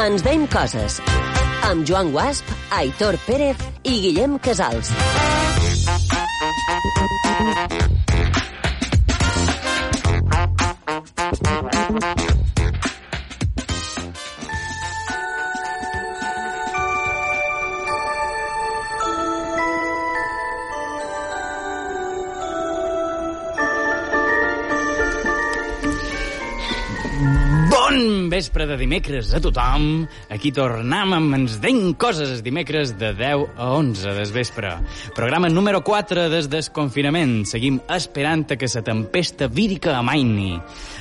Ens deim coses. Amb Joan Guasp, Aitor Pérez i Guillem Casals. De dimecres a tothom. Aquí tornem amb Ens deim coses dimecres de 10 a 11 des vespre. Programa número 4 des desconfinament. Seguim esperant que la tempesta vírica amaini.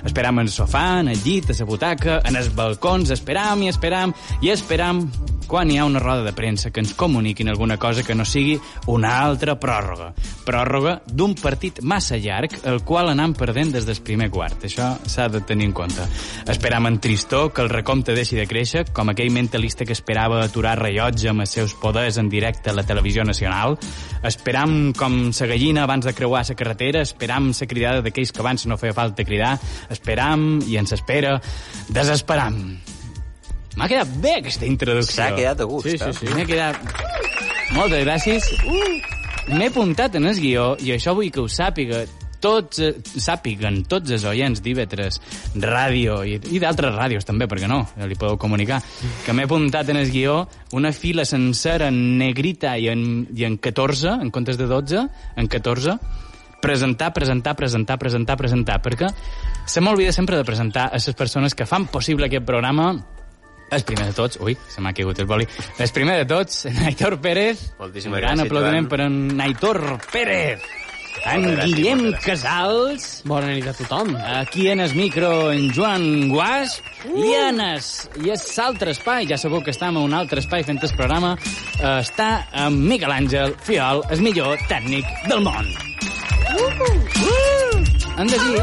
Esperam en el sofà, en el llit, a la butaca, en els balcons, esperam i esperam i esperam quan hi ha una roda de premsa que ens comuniquin alguna cosa que no sigui una altra pròrroga. Pròrroga d'un partit massa llarg, el qual anam perdent des del primer quart. Això s'ha de tenir en compte. Esperam en tristor que el recompte deixi de créixer, com aquell mentalista que esperava aturar rellotge amb els seus poders en directe a la televisió nacional. Esperam com sa gallina abans de creuar la carretera, esperam la cridada d'aquells que abans no feia falta cridar, esperam i ens espera, desesperam. M'ha quedat bé aquesta introducció. S'ha quedat a gust, Sí, eh? sí, sí. M'ha quedat... Moltes gràcies. M'he apuntat en el guió i això vull que ho sàpiga tots, eh, sàpiguen tots els oients d'IV3 Ràdio i, i d'altres ràdios també, perquè no, li podeu comunicar, que m'he apuntat en el guió una fila sencera en negrita i en, i en 14, en comptes de 12, en 14, presentar, presentar, presentar, presentar, presentar, perquè se m'olvida sempre de presentar a les persones que fan possible aquest programa el primer de tots, ui, se m'ha caigut el boli. El primer de tots, en Aitor Pérez. Moltíssimes Un gran gràcies, aplaudiment Joan. per en Aitor Pérez. En Guillem. Casals. Bona nit a tothom. Aquí en el micro en Joan Guas i en es, i és altre espai, ja sabeu que estem a un altre espai fent el programa, eh, està en Miquel Àngel Fiol, el millor tècnic del món. Han de dir,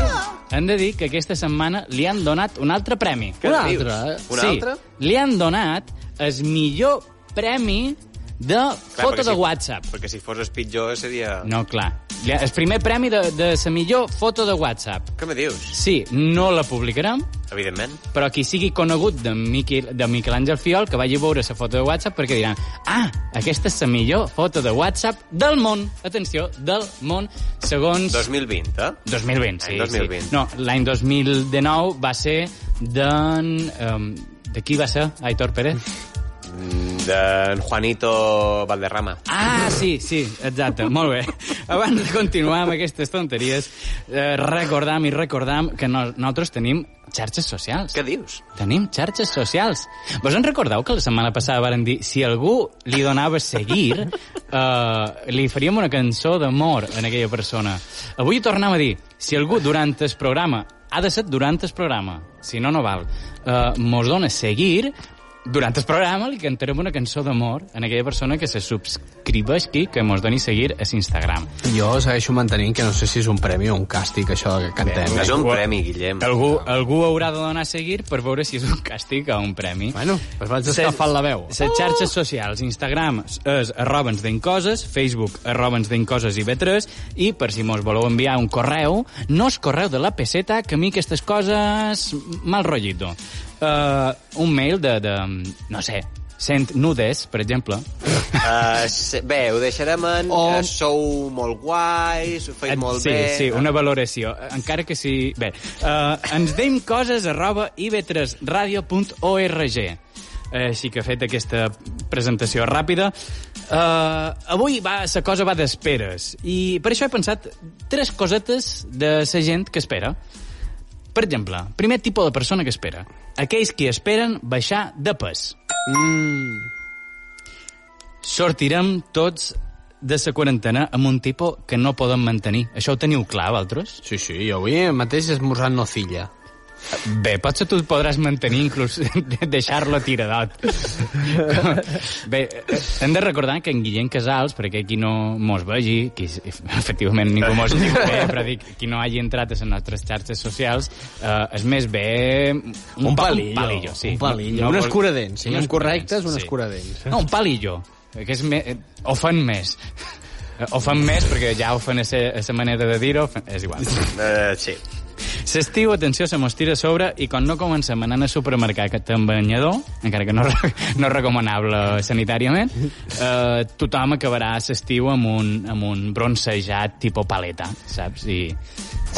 han de dir que aquesta setmana li han donat un altre premi. Què Un altre, eh? Un sí, altre? li han donat el millor premi de Clar, foto de si- WhatsApp. Perquè si fos el pitjor seria... No, clar. El primer premi de, de la millor foto de WhatsApp. Què me dius? Sí, no la publicarem, Evidentment. però qui sigui conegut de, Miquel, de Miquel Àngel Fiol que vagi a veure la foto de WhatsApp perquè diran ah, aquesta és la millor foto de WhatsApp del món. Atenció, del món, segons... 2020, eh? 2020, sí. Any 2020. Sí. No, l'any 2019 va ser d'en... Um, de qui va ser, Aitor Pérez? D'en Juanito Valderrama. Ah, sí, sí, exacte, molt bé. Abans de continuar amb aquestes tonteries, eh, recordam i recordam que no, nosaltres tenim xarxes socials. Què dius? Tenim xarxes socials. Vos en recordeu que la setmana passada varen dir si algú li donava seguir, eh, li faríem una cançó d'amor a aquella persona. Avui tornem a dir. Si algú durant el programa, ha de ser durant el programa, si no, no val, eh, mos dona seguir, durant el programa li cantarem una cançó d'amor a aquella persona que se subscriveixi, que mos doni seguir a l'Instagram. Jo segueixo mantenint que no sé si és un premi o un càstig, això que cantem. És un premi, Guillem. Algú, algú haurà de donar a seguir per veure si és un càstig o un premi. Bueno, doncs vaig escalfant la veu. Les xarxes socials, Instagram és arroba ens deim coses, Facebook arroba ens deim coses i B3, i per si mos voleu enviar un correu, no és correu de la peseta, que a mi aquestes coses mal rotllito. Uh, un mail de, de, no sé, sent nudes, per exemple. Uh, bé, ho deixarem en... O- Uh, sou molt guais, ho Eh, molt sí, bé... Sí, una valoració. Encara que sí... Bé, uh, ens deim coses arroba ib3radio.org. Així que fet aquesta presentació ràpida, uh, avui va, la cosa va d'esperes. I per això he pensat tres cosetes de la gent que espera. Per exemple, primer tipus de persona que espera. Aquells que esperen baixar de pes. Mm, Sortirem tots de la quarantena amb un tipus que no podem mantenir. Això ho teniu clar, vosaltres? sí, sí, jo avui mateix he esmorzat nocilla. Bé, potser tu podràs mantenir, inclús deixar-lo tiradot. Bé, hem de recordar que en Guillem Casals, perquè aquí no mos vegi, qui, efectivament ningú mos diu bé, però dic, qui no hagi entrat a les nostres xarxes socials, eh, és més bé... Un, pa- palillo. Un palillo, sí. Un palillo. No un vol- escuradents. Si un no és correcte, és un sí. escuradents. No, un palillo, que és me... o fan més. Eh, O fan més, perquè ja ho fan a la manera de dir-ho, és igual. Uh, sí. L'estiu, atenció, se mos tira a sobre i quan no comencem anant al supermercat amb banyador, encara que no, no és recomanable sanitàriament, eh, tothom acabarà l'estiu amb un, amb un bronzejat tipus paleta, saps? I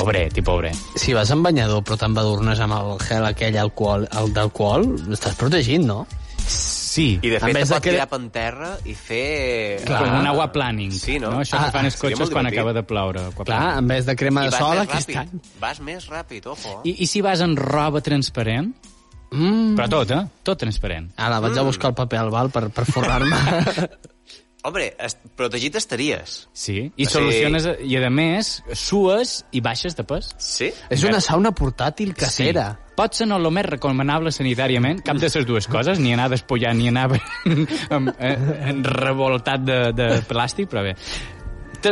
obrer, tipus obrer. Si vas amb banyador però t'embadurnes amb el gel aquell alcohol, el d'alcohol, estàs protegit, no? Sí, I de En fet de pot que- tirar per terra i fer... Clar, com un aquaplaning. Sí, no? no? Això Ah, que fan els cotxes quan acaba de ploure. Clar, aquaplaning. en vez de crema I de vas sol aquest any. Vas més ràpid, ojo. I, I si vas en roba transparent? Mm. Però tot, eh? Tot transparent. Ara vaig a buscar el paper al bal per, per forrar-me. Hombre, est protegit estaries. Sí, i O sigui- soluciones... I, a més, sues i baixes de pes. Sí? És una sauna portàtil casera. Sí. Pot ser no el més recomanable sanitàriament, cap de les dues coses, ni anar despullant ni anar en, en, en revoltat de, de plàstic, però bé.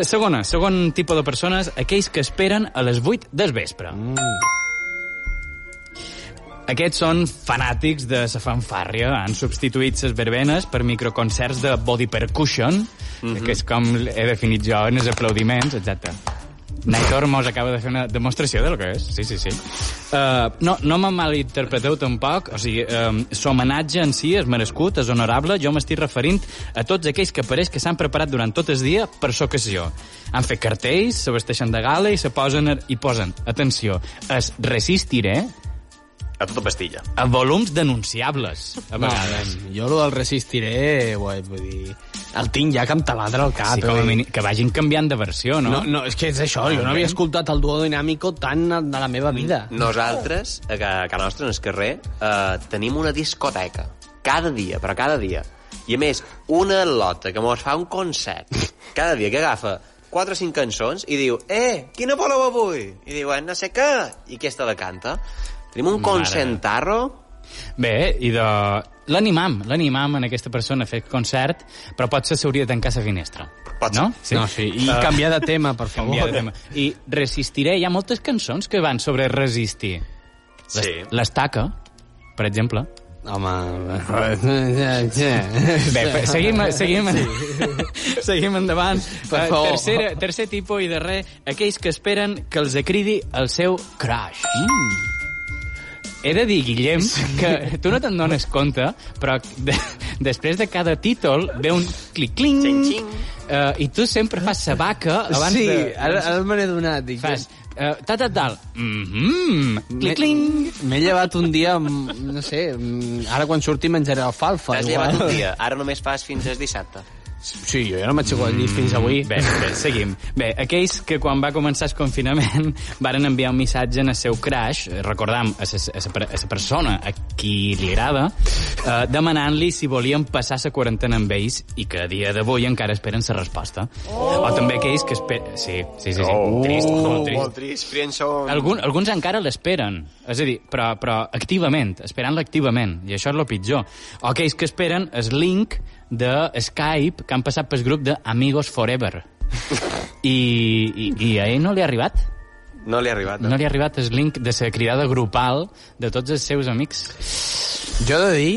Segona, segon tipus de persones, aquells que esperen a les 8 del vespre. Mm. Aquests són fanàtics de la fanfàrria. Han substituït les verbenes per microconcerts de body percussion, mm -hmm. que és com he definit jo en els aplaudiments, exacte. Naitor mos acaba de fer una demostració del que és. Sí, sí, sí. Uh, no, no me malinterpreteu tampoc. O sigui, um, l'homenatge en si és merescut, és honorable. Jo m'estic referint a tots aquells que pareix que s'han preparat durant tot el dia per l'ocasió. Han fet cartells, se vesteixen de gala i se posen a- i posen, atenció, es resistiré A tota pastilla. a volums denunciables, a No, vegades. jo lo del resistiré, vull dir... El tinc ja que em taladra al cap. Sí, com a mínim, que vagin canviant de versió, no? No, no, és que és això, jo no havia escoltat el duo dinàmico tant de la meva vida. Nosaltres, a ca- a casa nostra, en el carrer, eh, tenim una discoteca. Cada dia, però cada dia. I a més, una lota que mos fa un concert. Cada dia que agafa 4 o 5 cançons i diu «Eh, quina voleu avui?» I diuen «No sé què». I aquesta la canta. Tenim un Mare. concentarro Bé, i de... L'animam, l'animam en aquesta persona a fer concert, però potser s'hauria de tancar la finestra. Pot ser. no? No, sí, i Eh, canviar de tema, per favor. canviar de tema. I resistiré, hi ha moltes cançons que van sobre resistir. Sí. L'estaca, per exemple. Home... Bé, fe- seguim, seguim, seguim endavant. Per Eh, favor. tercer, tercer tipus i darrer, aquells que esperen que els acridi el seu crush. Mm. He de dir, Guillem, que tu no te'n dones compte, però de, després de cada títol ve un clic-cling, Xing-xing. uh, i tu sempre fas sa vaca abans sí, de... ara, ara me n'he donat. Dic, Fas, uh, tal, tal, tal, mm -hmm, clic-cling, M'he llevat un dia, amb, no sé, mm, ara quan surti menjaré alfalfa. T'has llevat un dia, ara només fas fins al dissabte. Sí, jo ja no m'he aixecat al llit fins avui. Bé, bé, seguim. Bé, aquells que quan va començar el confinament varen enviar un missatge en el seu crash, recordam, a la persona a qui li agrada, eh, demanant-li si volien passar la quarantena amb ells i que a dia d'avui encara esperen la resposta. Oh. O també aquells que esperen... Sí, sí, sí. sí. Oh, trist, molt trist. Molt trist. Algun, alguns encara l'esperen, és a dir, però, però activament, esperant-la activament, i això és el pitjor. O aquells que esperen el link de Skype que han passat pel grup de Amigos Forever. I, i, i a ell no li ha arribat. No li ha arribat. No li ha arribat el link de la cridada grupal de tots els seus amics. Jo he de dir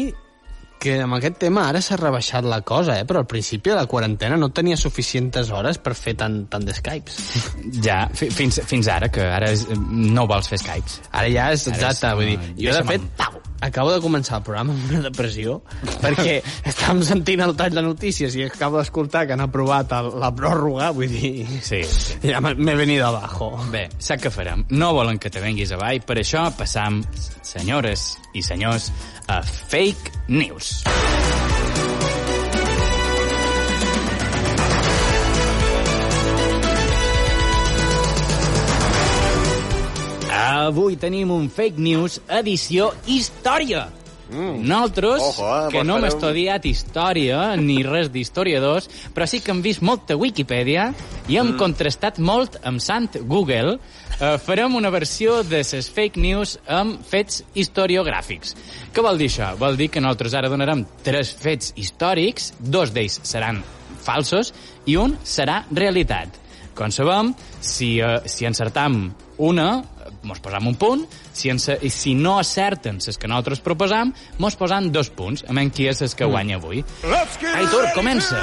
que amb aquest tema ara s'ha rebaixat la cosa, eh? però al principi de la quarantena no tenia suficients hores per fer tant, tant d'Skypes. Ja, fi- fins, fins ara, que ara és, no vols fer Skypes. Ara ja és Ara exacte, és, vull dir, uh, jo de fet, pau, acabo de començar el programa amb una depressió, perquè estàvem sentint el tall de notícies i acabo d'escoltar que han aprovat el, la pròrroga, vull dir, Sí, sí. ja m'he venido abajo. Bé, sap què farem? No volen que te venguis avall, per això passam, senyores i senyors, a Fake News. Avui tenim un Fake News edició història. Mm. Nosaltres, Ojo, eh, que no hem estudiat història ni res d'historiadors, però sí que hem vist molta Wikipedia i hem mm. contrastat molt amb Sant Google, eh, farem una versió de les fake news amb fets historiogràfics. Què vol dir això? Vol dir que nosaltres ara donarem tres fets històrics, dos d'ells seran falsos i un serà realitat. Com sabem, si, eh, si encertam una, mos posam un punt, si, ens, i si no acerten les que nosaltres proposam, mos posam dos punts, a menys qui és el que guanya avui. Aitor, comença!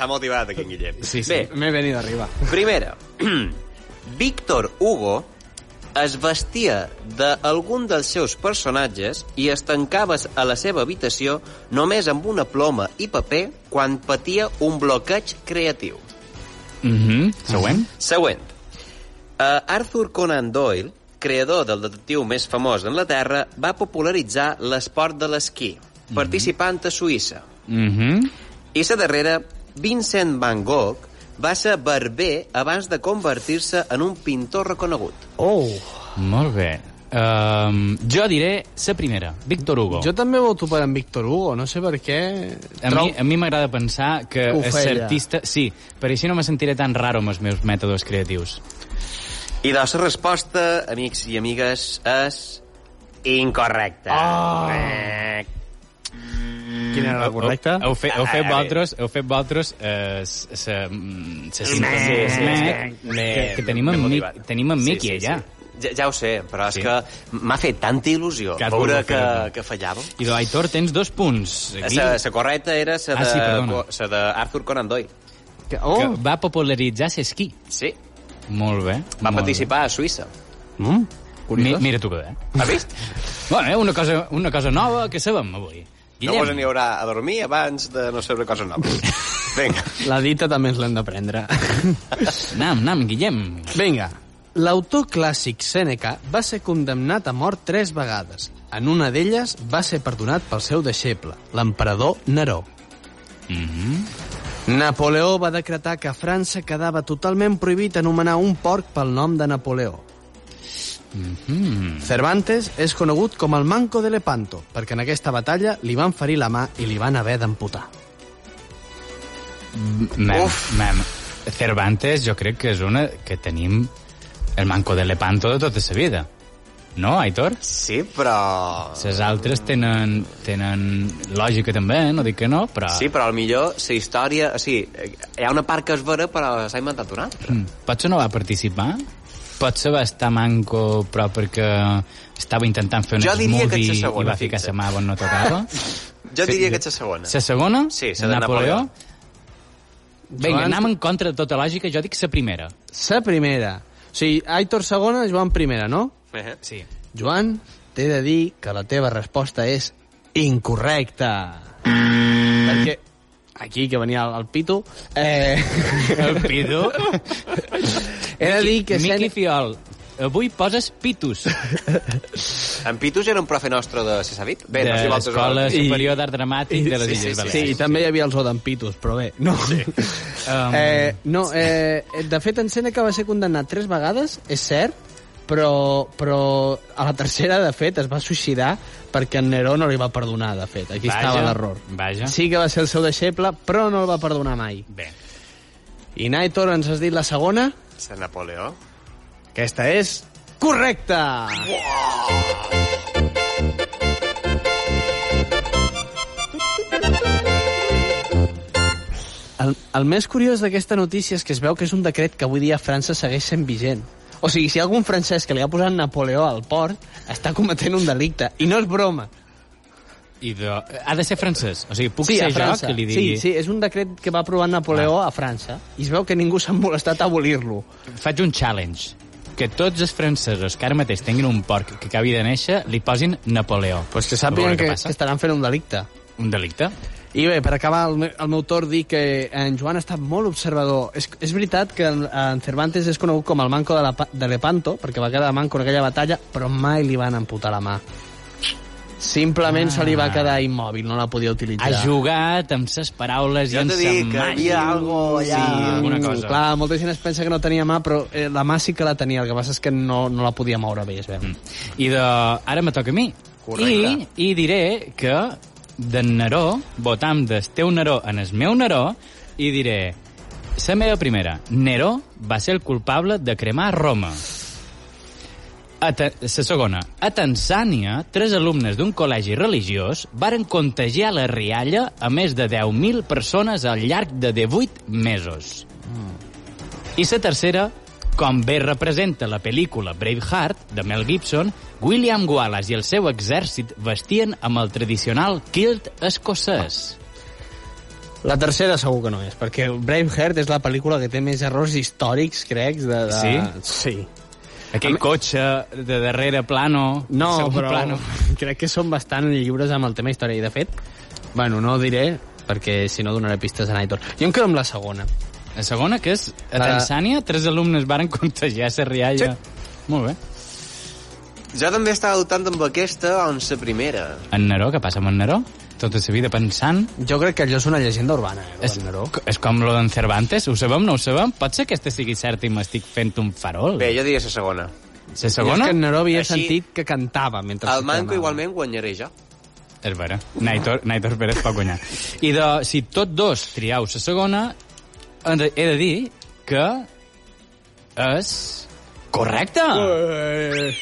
s'ha motivat aquí en Guillem. Sí, sí. Bé, M'he venit d'arriba. primera. Víctor Hugo es vestia d'algun dels seus personatges i es tancava a la seva habitació només amb una ploma i paper quan patia un bloqueig creatiu. Mhm. Següent. Següent. Uh, Arthur Conan Doyle, creador del detectiu més famós d'Anglaterra, va popularitzar l'esport de l'esquí, participant a Suïssa. Mhm. I la darrera, Vincent van Gogh, va ser barber abans de convertir-se en un pintor reconegut. Oh, Molt bé. Um, jo diré la primera, Víctor Hugo. jo també voto per en Víctor Hugo, no sé per què... A mi, a mi m'agrada pensar que és artista... Sí, per així no me sentiré tan raro amb els meus mètodes creatius. I doncs la resposta, amics i amigues, és incorrecta. Ah. Eh, Quina era la correcta? Heu, heu, fet, heu fet Ah, vosaltres, heu fet vosaltres eh, Sí, sí, sí, que, que, que tenim en, Mic, tenim en Miqui allà. Ja, ja ho sé, però és Sí. que m'ha fet tanta il·lusió Que veure que, que fallava. I de Aitor tens dos punts. Aquí, La, la correcta era la Ah, sí, de, la d'Arthur Conan Doyle. Que, que oh, va popularitzar l'esquí. Sí, Molt bé. va molt participar a Suïssa. mm, Bé. Mi, mira tu que bé. Has vist? Bueno, eh, una, cosa, una cosa nova que sabem avui. No vos n'hi haurà a dormir abans de no saber coses noves. Vinga. La dita també ens l'hem d'aprendre. Nam, nam, Guillem. Vinga, l'autor clàssic Sèneca va ser condemnat a mort tres vegades. En una d'elles va ser perdonat pel seu deixeble, l'emperador Neró. Mhm. Napoleó va decretar que a França quedava totalment prohibit anomenar un porc pel nom de Napoleó. Mhm. Cervantes és conegut com el Manco de Lepanto, perquè en aquesta batalla li van ferir la mà i li van haver d'amputar. Mem, Uf. mem. Cervantes jo crec que és una que tenim el manco de Lepanto de tota la vida. No, Aitor? Sí, però... Les altres tenen, tenen lògica també, no dic que no, però... Sí, però al millor la història... O sigui, hi ha una part que és vera, però s'ha inventat una altra. Mm. Potser no va participar? Potser va estar manco, però perquè estava intentant fer un Jo diria que smoothie la segona, i va ficar fixa. la mà on no tocava? Jo diria que ets la segona. La segona? Sí, la de Napoleó. Vinga, Joan- anem en contra de tota lògica, jo dic la primera. La primera. O sigui, Aitor segona, Joan primera, no? Eh? Sí. Joan, t'he de dir que la teva resposta és incorrecta. Perquè aquí, que venia el, el pito, eh, El pido. he de dir que Miqui Sèneca... Fiol, avui poses pitus. En Pitus era un profe nostre de... Dit? Bé, de no sé l'Escola I- Superior d'Art Dramàtic de les sí, Illes sí, Balears. Sí, i també hi havia els odampitos, però bé, no. Sí. Um, Eh, no, eh, de fet, en Sèneca va ser condemnat tres vegades, és cert, però, però a la tercera, de fet, es va suïcidar perquè en Neró no li va perdonar, de fet. Aquí Vaja, estava l'error. Sí que va ser el seu deixeble, però no el va perdonar mai. Bé, I Naitor, ens has dit la segona? Sant Napoleó. Aquesta és correcta! El, el més curiós d'aquesta notícia és que es veu que és un decret que avui dia a França segueix sent vigent. O sigui, si algun francès que li ha posat Napoleó al port, està cometent un delicte. I no és broma. I de... ha de ser francès. O sigui, puc sí, ser jo que li digui... Sí, sí, és un decret que va aprovar Napoleó a França. I es veu que ningú s'ha molestat a abolir-lo. Faig un challenge. Que tots els francesos que ara mateix tinguin un porc que acabi de néixer li posin Napoleó. Pues que sàpiguen que, passa. que estaran fent un delicte. Un delicte? I bé, per acabar el, me- el meu torn, dir que en Joan ha estat molt observador. És, és veritat que en, en Cervantes és conegut com el manco de, la, de Lepanto, perquè va quedar manco en aquella batalla, però mai li van amputar la mà. Simplement ah. se li va quedar immòbil, no la podia utilitzar. Ha jugat amb ses paraules Jo i amb sa dit que màgia. havia algo allà. Sí, alguna cosa. Clar, molta gent es pensa que no tenia mà, però eh, la mà sí que la tenia, el que passa és que no, no la podia moure bé, es veu. Mm. I de... ara me toca a mi. Correcte. I, I diré que d'en Neró, votam del teu Neró en el meu Neró, i diré... La meva primera. Neró va ser el culpable de cremar Roma. A ta- la segona. A Tanzània, tres alumnes d'un col·legi religiós varen contagiar la rialla a més de 10.000 persones al llarg de 18 mesos. I la tercera, com bé representa la pel·lícula Braveheart, de Mel Gibson, William Wallace i el seu exèrcit vestien amb el tradicional kilt escocès. La tercera segur que no és, perquè Braveheart és la pel·lícula que té més errors històrics, crec. De, de... Sí? Sí. Aquell cotxe de darrere plano... No, però Plano. crec que són bastant lliures amb el tema història. I, de fet, bueno, no ho diré, perquè si no donaré pistes a Naitor. Jo em quedo amb la segona. La segona, que és a La- Tanzània, tres alumnes varen contagiar la rialla. Molt bé. Jo també estava dubtant amb aquesta o amb la primera. En Neró, què passa amb en Neró? Tota la vida pensant... Jo crec que allò és una llegenda urbana, eh, És, és com lo d'en Cervantes, ho sabem, no ho sabem? Pot ser que aquesta sigui certa i m'estic fent un farol? Bé, jo diria la segona. la Jo és segona? que en Neró havia Així- sentit que cantava mentre El Manco cremava. igualment guanyaré jo. És vera. Naitor, Naitor Pérez pot guanyar. I de, si tots dos triau la segona, he de, dir que és correcte. Eh,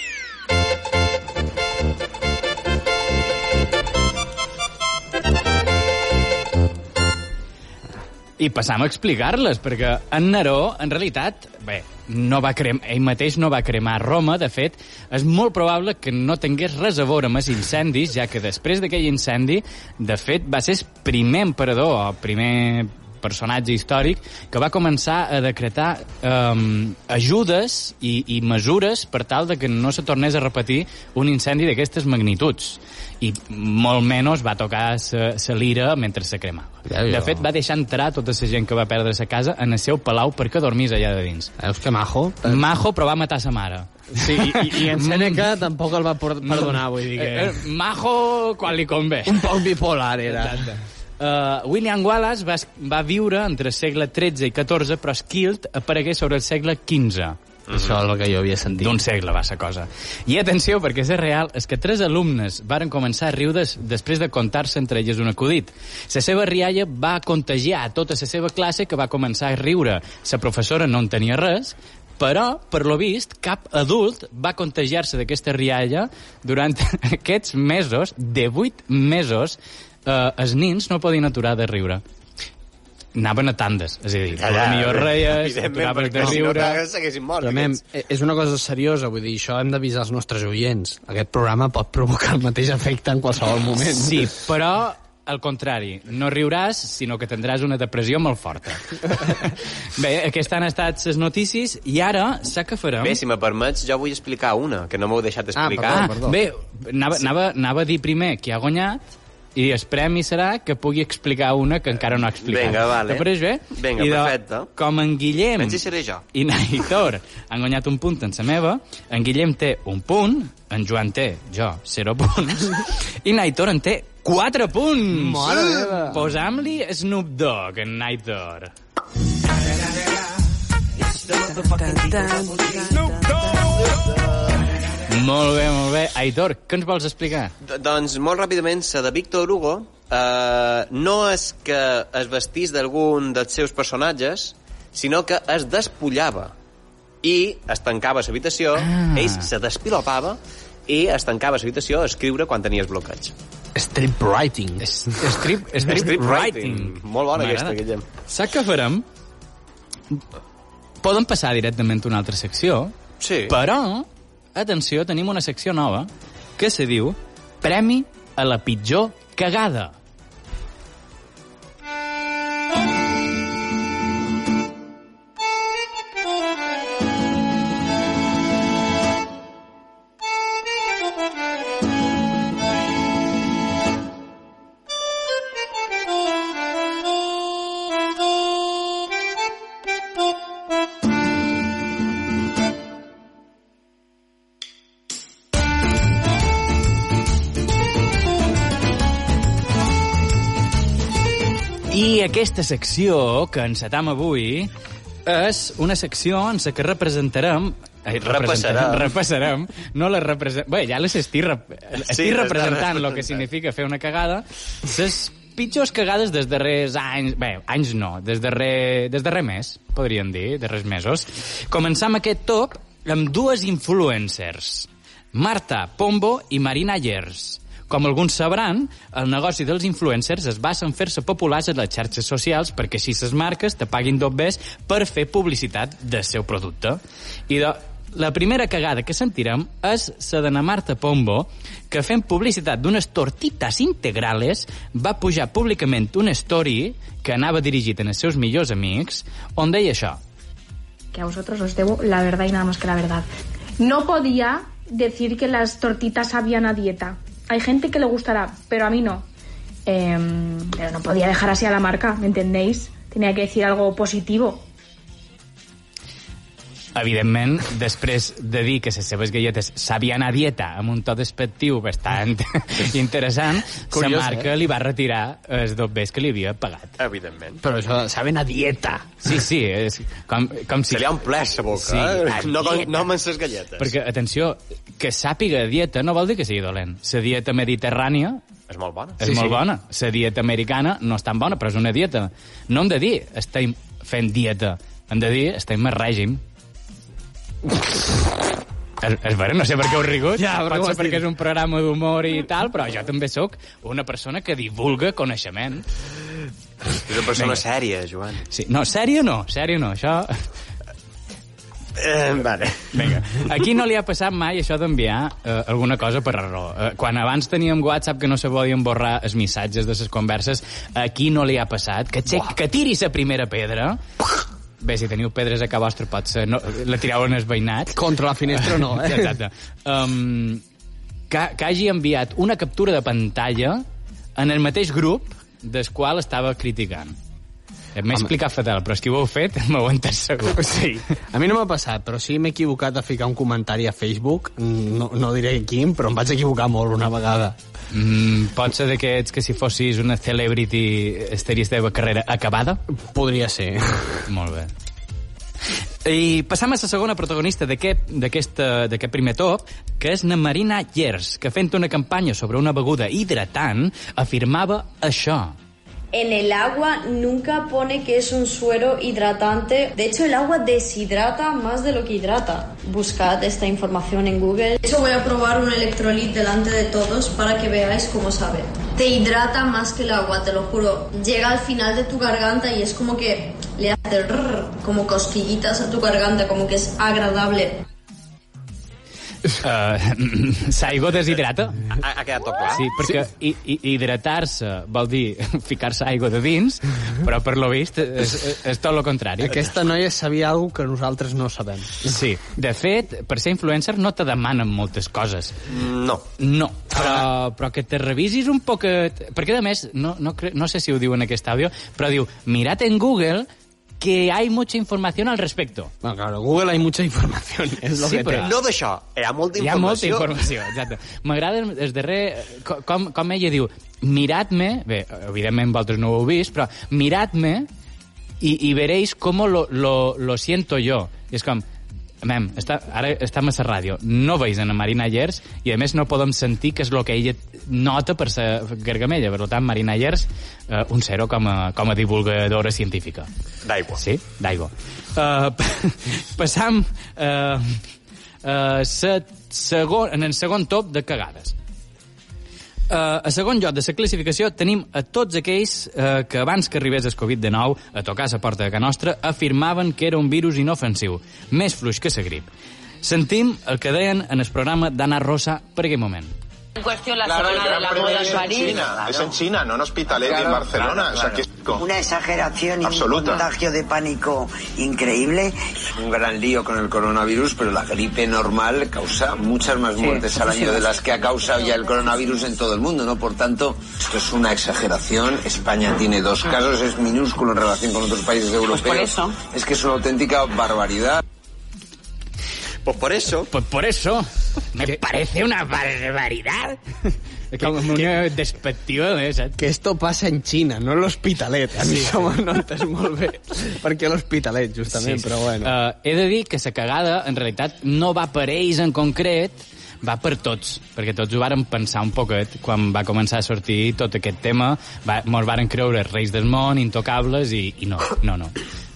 I passam a explicar-les, perquè en Neró, en realitat, bé, no va crem, ell mateix no va cremar Roma, de fet, és molt probable que no tingués res a veure amb els incendis, ja que després d'aquell incendi, de fet, va ser el primer emperador, o primer personatge històric, que va començar a decretar um, ajudes i, i mesures per tal de que no se tornés a repetir un incendi d'aquestes magnituds. I molt menys va tocar la lira mentre se cremava. Ja, de fet, va deixar entrar tota la gent que va perdre sa casa en el seu palau perquè dormís allà de dins. Veus que majo? Majo, però va matar sa mare. Sí, i, i, i en Seneca tampoc el va perdonar, vull dir que... Eh, eh, Majo quan li convé. Un poc bipolar era. Uh, William Wallace va, va viure entre el segle XIII i XIV, però Skilt aparegué sobre el segle XV. Això és el que jo havia sentit. D'un segle va ser cosa. I atenció, perquè és real, és que tres alumnes varen començar a riure des, després de contar-se entre elles un acudit. La seva rialla va contagiar a tota la seva classe que va començar a riure. La professora no en tenia res, però, per lo vist, cap adult va contagiar-se d'aquesta rialla durant aquests mesos, de vuit mesos, eh, els nins no podien aturar de riure. Anaven a tandes, és a dir, tu Allà, millor reies, evidentment, aturaves de perquè si no riure... mort. Però, mem, és una cosa seriosa, vull dir, això hem d'avisar els nostres oients. Aquest programa pot provocar el mateix efecte en qualsevol moment. Sí, però al contrari, no riuràs, sinó que tindràs una depressió molt forta. Bé, aquestes han estat les notícies i ara, sap què farem? Bé, si me permets, jo vull explicar una, que no m'heu deixat explicar. ah, perdó. bé, anava, anava, anava a dir primer qui ha guanyat i el premi serà que pugui explicar una que encara no ha explicat. Vinga, vale. Te pareix bé? Vinga, I de, perfecte. Com en Guillem Menys hi seré jo. i Naitor han guanyat un punt en sa meva, en Guillem té un punt, en Joan té, jo, 0 punts, i Naitor en té 4 punts! Mare meva. Posam-li Snoop Dogg, en Naitor. Molt bé, molt bé. Aitor, què ens vols explicar? D doncs, molt ràpidament, la de Víctor Hugo eh, no és que es vestís d'algun dels seus personatges, sinó que es despullava i es tancava l'habitació, Ah. ell se despilopava i es tancava l'habitació a escriure quan tenies bloqueig. Strip writing. S- Strip, strip, Strip writing. Molt bona aquesta, Guillem. Saps què farem? Podem passar directament a una altra secció, Sí. però, atenció, tenim una secció nova que se diu Premi a la pitjor cagada. Aquesta secció que encetam avui és una secció en la que representarem Ai, Repassarem. repassarem, no la representem... Bé, ja les estic, rep... estic Sí, representant el que significa fer una cagada. Les pitjors cagades des darrers anys... Bé, anys no, des darrer, des darrer mes, podríem dir, darrers mesos. Començam aquest top amb dues influencers, Marta Pombo i Marina Yers. Com alguns sabran, el negoci dels influencers es basa en fer-se populars a les xarxes socials perquè així les marques te paguin dobbers per fer publicitat del seu producte. I de, La primera cagada que sentirem és la de Marta Pombo, que fent publicitat d'unes tortitas integrales va pujar públicament una story que anava dirigit als seus millors amics, on deia això. que a vosotros os debo la verdad y nada más que la verdad. No podía decir que las tortitas sabían a dieta. Hay gente que le gustará, pero a mí no. Em, pero no podía dejar así a la marca, ¿me entendéis? Tenía que decir algo positivo. Evidentment, després de dir que les seves galletes sabien a dieta amb un to despectiu bastant interessant, la Curiós, marca eh? li va retirar els dobbers que li havia pagat. Evidentment. Però això, saben a dieta. Sí, sí, és com, com si... Se li ha omplès la boca, Sí, eh? No, dieta. no amb les galletes. Perquè, atenció, que sàpiga dieta no vol dir que sigui dolent. La dieta mediterrània És molt bona. és Sí, molt sí. bona. La dieta americana no és tan bona, però és una dieta. No hem de dir estem fent dieta, hem de dir estem en règim. Vera, no sé per què heu rigut. Ja, Pot ser perquè és un programa d'humor i tal, però jo també sóc una persona que divulga coneixement. És una persona Vinga. sèria, Joan. Sí, no, sèrio no, sèrio no, això... Eh, vale. Vinga. Aquí no li ha passat mai això d'enviar eh, alguna cosa per error. Eh, quan abans teníem WhatsApp que no se podien borrar els missatges de les converses, aquí no li ha passat. Que, xec, que tiri la primera pedra. Bé, si teniu pedres a casa vostra, pot ser... No, la tireu en els veïnats. Contra la finestra no, eh? Exacte. Um, que, que hagi enviat una captura de pantalla en el mateix grup del qual estava criticant. M'he explicat fatal, però si ho heu fet, m'ho entès segur. Sí. A mi no m'ha passat, però sí m'he equivocat a ficar un comentari a Facebook. No, no diré quin, però em vaig equivocar molt una vegada. Mm, pot ser d'aquests que si fossis una celebrity estaries de carrera acabada? Podria ser. Molt bé. I passam a la segona protagonista d'aquest primer top, que és na Marina Yers, que fent una campanya sobre una beguda hidratant afirmava això. En el agua nunca pone que es un suero hidratante. De hecho, el agua deshidrata más de lo que hidrata. Buscad esta información en Google. Eso voy a probar un electrolit delante de todos para que veáis cómo sabe. Te hidrata más que el agua, te lo juro. Llega al final de tu garganta y es como que le hace como cosquillitas a tu garganta, como que es agradable. Uh, L'aigua deshidrata? Ha, ha quedat tot clar? Sí, perquè hi, hi, hidratar-se vol dir ficar-se aigua de dins, però per lo vist és, és tot el contrari. Aquesta noia sabia alguna que nosaltres no sabem. Sí, de fet, per ser influencer no te demanen moltes coses. No. No, però, però que te revisis un poquet... Perquè, a més, no, no, no sé si ho diu en aquest àudio, però diu, mirad en Google que hay mucha información al respecto. Bueno, claro, Google hay mucha información, és lo Sí, que però- té. No d'això, hi ha molta Hi ha molta informació. informació, exacte. M'agrada el darrer... co- Com, com ella diu, miradme... Bé, evidentment vosaltres no ho heu vist, però miradme y, y veréis cómo lo, lo, lo siento yo. I és com, mem, està, ara estem a la ràdio, no veus en Marina Llers i a més no podem sentir que és el que ella nota per ser gargamella. Per tant, Marina Llers, eh, un zero com a, com a divulgadora científica. D'aigua. Sí, d'aigua. Uh, passam uh, uh, sa, segon, en el segon top de cagades. Uh, a segon lloc de la classificació tenim a tots aquells uh, que abans que arribés el Covid-19 a tocar la porta de casa nostra afirmaven que era un virus inofensiu, més fluix que la grip. Sentim el que deien en el programa d'Anna Rosa per aquell moment. En cuestión la Claro, el semana de Gran la Premio moda es en París. China, es en China, no en Hospitalet ni en Claro, Barcelona. claro, O sea, claro. que es co- Una exageración y Absoluta. un contagio de pánico increíble. un gran lío con el coronavirus, pero la gripe normal causa muchas más muertes al año de las que ha causado ya el coronavirus en todo el mundo, ¿no? Por tanto, esto es una exageración. España tiene dos casos, es minúsculo en relación con otros países europeos. por eso. Es que es una auténtica barbaridad. Pues por eso, Pues por eso, me parece una barbaridad. Com una despectiva, eh, saps? Que esto passa en Xina, no en l'Hospitalet. A mi sí. això m'ho notes molt bé. Perquè l'Hospitalet, justament, però bueno. Uh, he de dir que la cagada, en realitat, no va per ells en concret, va per tots, perquè tots ho vàrem pensar un poquet quan va començar a sortir tot aquest tema, va, mos varen creure reis del món, intocables, i, i no, no, no.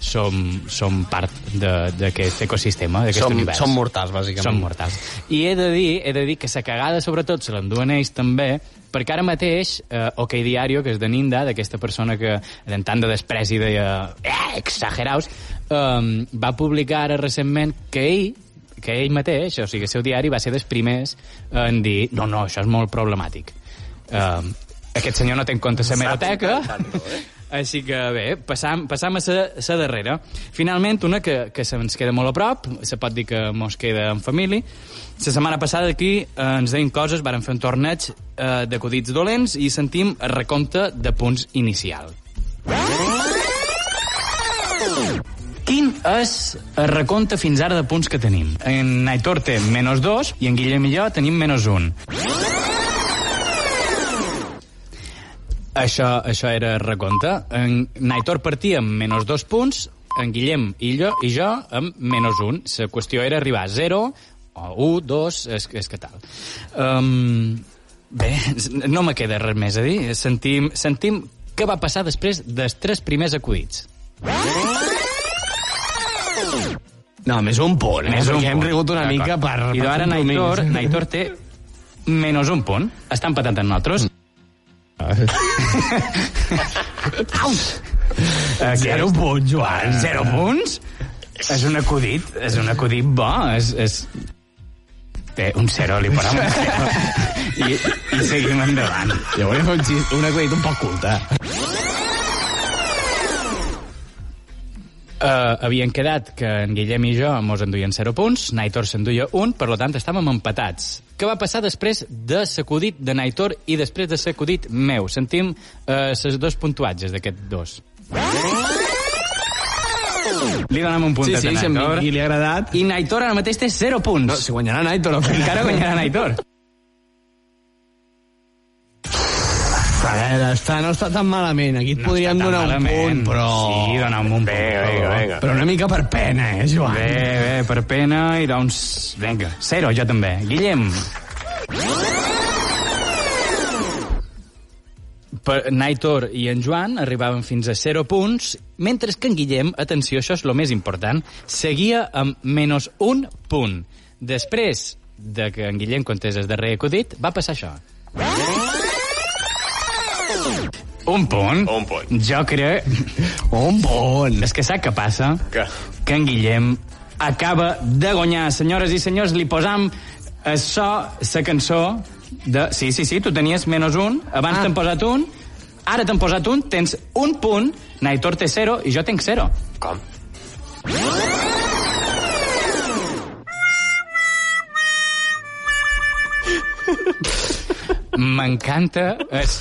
Som, som part de- d'aquest ecosistema, d'aquest univers. som mortals, bàsicament. Som mortals. I he de dir, he de dir que la cagada, sobretot, se l'enduen ells també, perquè ara mateix, eh, OK Diario, que és de Ninda, d'aquesta persona que en tant de despreci deia eh, exageraus, eh, va publicar ara recentment que ell que ell mateix, o sigui, el seu diari va ser dels primers en dir no, no, això és molt problemàtic. Uh, aquest senyor no té en compte la meroteca, així que bé, passam, passam a la darrera. Finalment, una que, que se'ns queda molt a prop, se pot dir que mos queda en família. La setmana passada aquí eh, ens deim coses, varen fer un torneig eh, d'acudits dolents i sentim el recompte de punts inicial. Quin és el recompte fins ara de punts que tenim? En Aitor té menys 2 i en Guillem i jo tenim menys 1. Això, això era recompte. En Naitor partia amb menys 2 punts, en Guillem i jo, i jo amb menys 1. La qüestió era arribar a 0 o 1, 2, és, és que tal. Um, bé, no me queda res més a dir. Sentim, sentim què va passar després dels tres primers acudits. No, més un punt, eh? Més un perquè hem rigut una mica per... I ara. Naitor, Naitor té menys un punt. Està empatant amb nosaltres. Au! Eh, Zero punts, Joan. Zero punts? És un acudit, és un acudit bo, és... és... Té un zero, li posem un zero. I, I seguim endavant. Jo volia fer un, xist, un acudit un poc culte. Uh, havien quedat que en Guillem i jo mos enduien 0 punts, Naitor s'enduia un, per lo tant estàvem empatats. Què va passar després de l'acudit de Naitor i després de l'acudit meu? Sentim uh, les dos puntuatges d'aquest dos. Li donem un puntet Sí, sí, a Naitor. i li ha agradat. I Naitor ara mateix té 0 punts. No, si guanyarà Naitor... Encara guanyarà Naitor. A veure, està, no està tan malament. Aquí et No podríem donar un malament. punt, però... Sí, dona'm un punt. Vinga, vinga, vinga. Però una mica per pena, eh, Joan? Bé, bé, per pena, i doncs... Vinga, zero, jo també. Guillem. Per Naitor i en Joan arribaven fins a 0 punts, mentre que en Guillem, atenció, això és el més important, seguia amb menys un punt. Després de que en Guillem contés el darrer acudit, va passar això. Un punt. Un punt. Jo crec... Un punt. És que sap què passa? Què? Que en Guillem acaba de guanyar. Senyores i senyors, li posam això, la cançó de... Sí, sí, sí, tu tenies menys un, abans Ah. t'han posat un, ara t'han posat un, tens un punt, Naitor té zero i jo tinc zero. Com? M'encanta... És...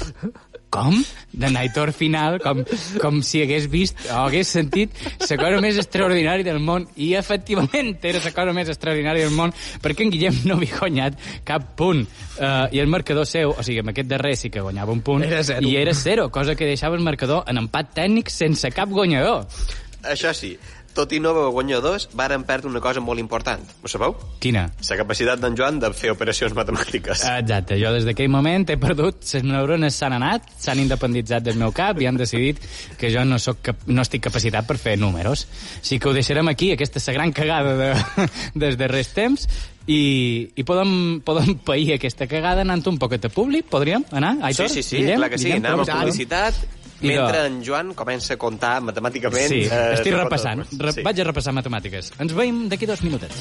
Com? De Naitor final, com, com si hagués vist o hagués sentit la cosa més extraordinària del món. I, efectivament, era la cosa més extraordinària del món, perquè en Guillem no havia guanyat cap punt. Uh, I el marcador seu, o sigui, amb aquest darrer sí que guanyava un punt, Era zero. i era zero, cosa que deixava el marcador en empat tècnic sense cap guanyador. Això sí, tot i no haver guanyadors, varen perdre una cosa molt important. Ho sabeu? Quina? La capacitat d'en Joan de fer operacions matemàtiques. Exacte, jo des d'aquell moment he perdut, les neurones s'han anat, s'han independitzat del meu cap i han decidit que jo no, soc cap, no estic capacitat per fer números. Així que ho deixarem aquí, aquesta és la gran cagada de, des darrers temps, i, i podem, podem pair aquesta cagada anant un poquet a públic, podríem anar? Aitor? Sí, sí, sí, Guillem? clar que sí. Guillem, Anem a publicitat, mentre en Joan comença a comptar matemàticament... Sí, eh, estic tot el repassant. Re Sí. Vaig a repassar matemàtiques. Ens veiem d'aquí dos minutets.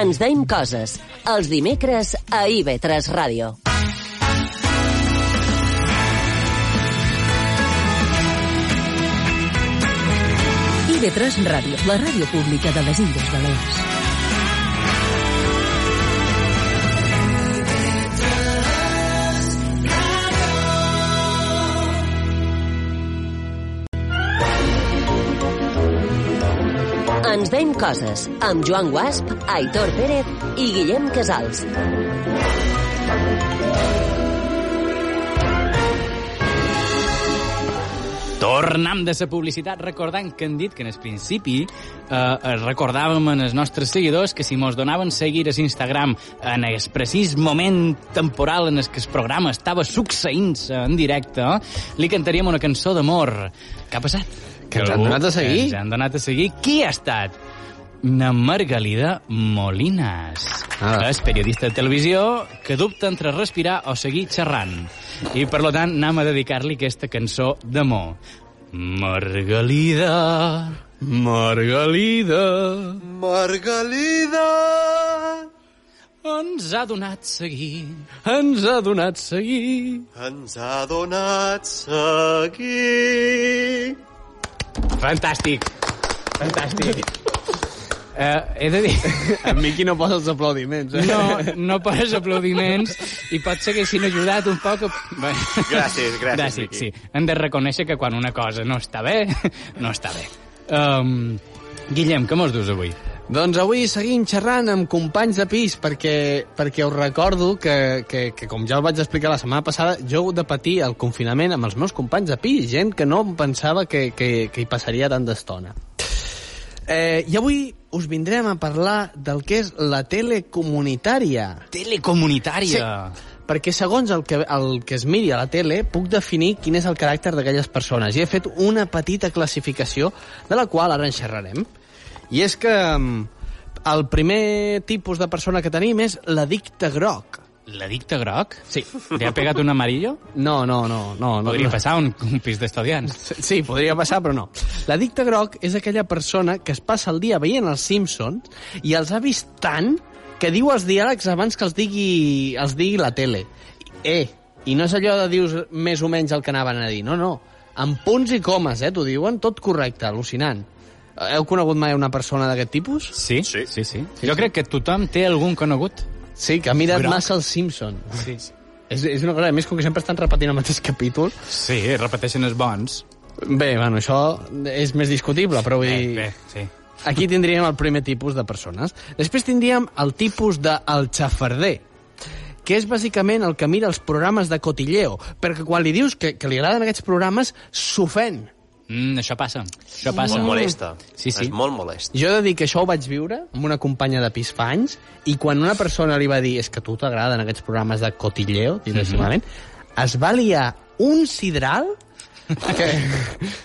Ens deim coses. Els dimecres a IB3 Ràdio. IB3 Ràdio, la ràdio pública de les Illes Balears. Ens deim coses amb Joan Guasp, Aitor Pérez i Guillem Casals. Tornam de la publicitat recordant que han dit que en el principi eh, recordàvem en els nostres seguidors que si mos donaven seguir a Instagram en el precís moment temporal en el que el programa estava succeint en directe, li cantaríem una cançó d'amor. Què ha passat? Que ens han donat a seguir? Ens han donat a seguir. Qui ha estat? Na Margalida Molinas. Ah. És periodista de televisió que dubta entre respirar o seguir xerrant. I, per lo tant, anem a dedicar-li aquesta cançó d'amor. Margalida, Margalida, Margalida! ens ha donat seguir. Ens ha donat seguir. Ens ha donat seguir. Fantàstic, fantàstic. Uh, he de dir... En Miqui no posa els aplaudiments, eh? No, no poses aplaudiments i potser haguessin ajudat un poc... Bé. Gràcies, gràcies, gràcies Miqui. sí. Hem de reconèixer que quan una cosa no està bé, no està bé. Um, Guillem, què mos dus avui? Doncs avui seguim xerrant amb companys de pis perquè, perquè us recordo que, que, que, com ja el vaig explicar la setmana passada, jo de patir el confinament amb els meus companys de pis, gent que no em pensava que, que, que hi passaria tant d'estona. Eh, I avui us vindrem a parlar del que és la tele comunitària. Telecomunitària. Sí, perquè segons el que, el que es miri a la tele puc definir quin és el caràcter d'aquelles persones. I he fet una petita classificació de la qual ara en xerrarem. I és que mm, el primer tipus de persona que tenim és l'addicte groc. L'addicte groc? Sí. Li ha pegat un amarillo? No, no, no. no Podria no. passar un, un pis d'estudiants. Sí, podria passar, però no. L'addicte groc és aquella persona que es passa el dia veient els Simpsons i els ha vist tant que diu els diàlegs abans que els digui, els digui la tele. Eh, i no és allò de dius més o menys el que anaven a dir, no, no. Amb punts i comes, eh, t'ho diuen, tot correcte, al·lucinant. Heu conegut mai una persona d'aquest tipus? Sí, sí, sí, sí. Jo crec que tothom té algun conegut. Sí, que ha mirat Groc. massa els Simpsons. Sí, sí. És, és una cosa, a més, com que sempre estan repetint el mateix capítol, Sí, repeteixen els bons. bé, bueno, això és més discutible, però vull Bé, dir... bé, sí. Aquí tindríem el primer tipus de persones. Després tindríem el tipus de el xafarder, que és bàsicament el que mira els programes de cotilleo, perquè quan li dius que, que li agraden aquests programes, s'ofèn. Mm, això passa. Això passa. Molt molesta. Sí, sí. És molt molest. Jo he de dir que això ho vaig viure amb una companya de pis fa anys, i quan una persona li va dir és que a tu t'agraden aquests programes de cotilleo, directament, es va liar un sidral que...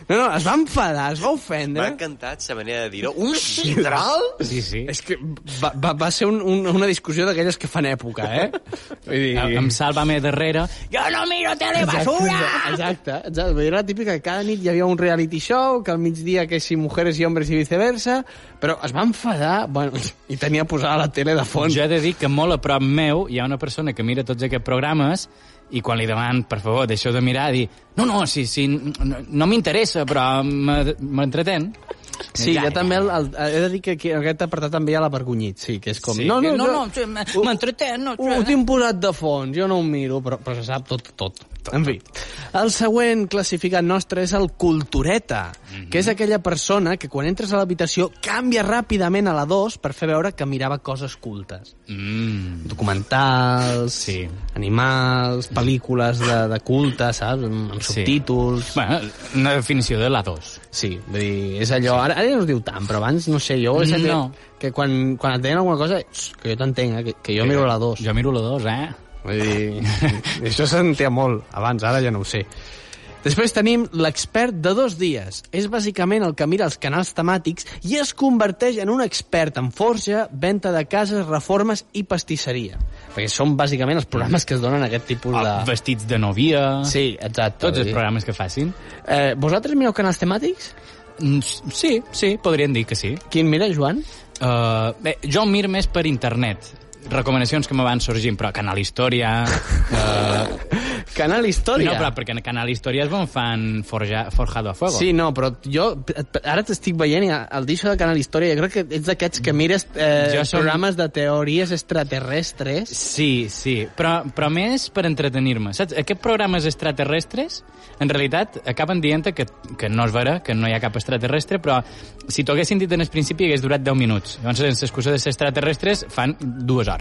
No, no, es va enfadar, es va ofendre. M'ha encantat la manera de dir-ho. Un sidral? Sí, sí. És que va, va, va ser un, un, una discussió d'aquelles que fan època, eh? Vull dir... Em, em salva-me darrere. Jo no miro tele basura! Exacte, exacte. Vull dir, Era la típica que cada nit hi havia un reality show, que al migdia que si mujeres i hombres i viceversa, però es va enfadar, bueno, i tenia posada la tele de fons. Jo he de dir que molt a prop meu hi ha una persona que mira tots aquests programes i quan li deman, per favor, deixeu de mirar, dir no, no, sí, sí, no, no m'interessa, però m'e- m'entretén. Sí, Ja, jo també el, el, he de dir que, que aquest apartat també hi ha l'avergonyit, sí, que és com... Sí, no, no, no, no, sí, m- m'entretén, no, Ho, ho tinc posat de fons, jo no ho miro, però, però se sap tot, tot. En fi, el següent classificat nostre és el cultureta, que és aquella persona que quan entres a l'habitació canvia ràpidament a la 2 per fer veure que mirava coses cultes. Mm. Documentals, Sí. animals, pel·lícules de, de culte, saps? Amb, amb Sí. subtítols... Bueno, una definició de la 2. Sí, vull dir, és allò... Ara, ara ja no es diu tant, però abans, no sé, jo sentit No. que quan, quan et deien alguna cosa, "Xxt, que jo t'entenc, eh, que, que jo miro la 2. Jo miro la 2, eh? Vull dir, això sentia molt abans, ara ja no ho sé. Després tenim l'expert de dos dies. És bàsicament el que mira els canals temàtics i es converteix en un expert en forja, venda de cases, reformes i pastisseria. Perquè són bàsicament els programes que es donen aquest tipus de... Ah, Vestits de novia... Sí, exacte. Tots els programes que facin. Eh, vosaltres mireu canals temàtics? Mm, Sí, sí, podríem dir que sí. Quin mira, Joan? Uh, bé, jo miro més per internet. Recomanacions que me van sorgint, però Canal Història... Uh, Canal Història. no, però perquè en Canal Història és on fan forja, Forjado a Fuego. Sí, no, però jo ara t'estic veient i el deixo de Canal Història, jo crec que ets d'aquests que mires eh, Jo som- programes de teories extraterrestres. Sí, sí, però, però més per entretenir-me. Saps? Aquests programes extraterrestres, en realitat, acaben dient que, que no és vera, que no hi ha cap extraterrestre, però si t'ho haguessin dit en el principi hagués durat 10 minuts. Llavors, sense excusa de ser extraterrestres, fan dues hores.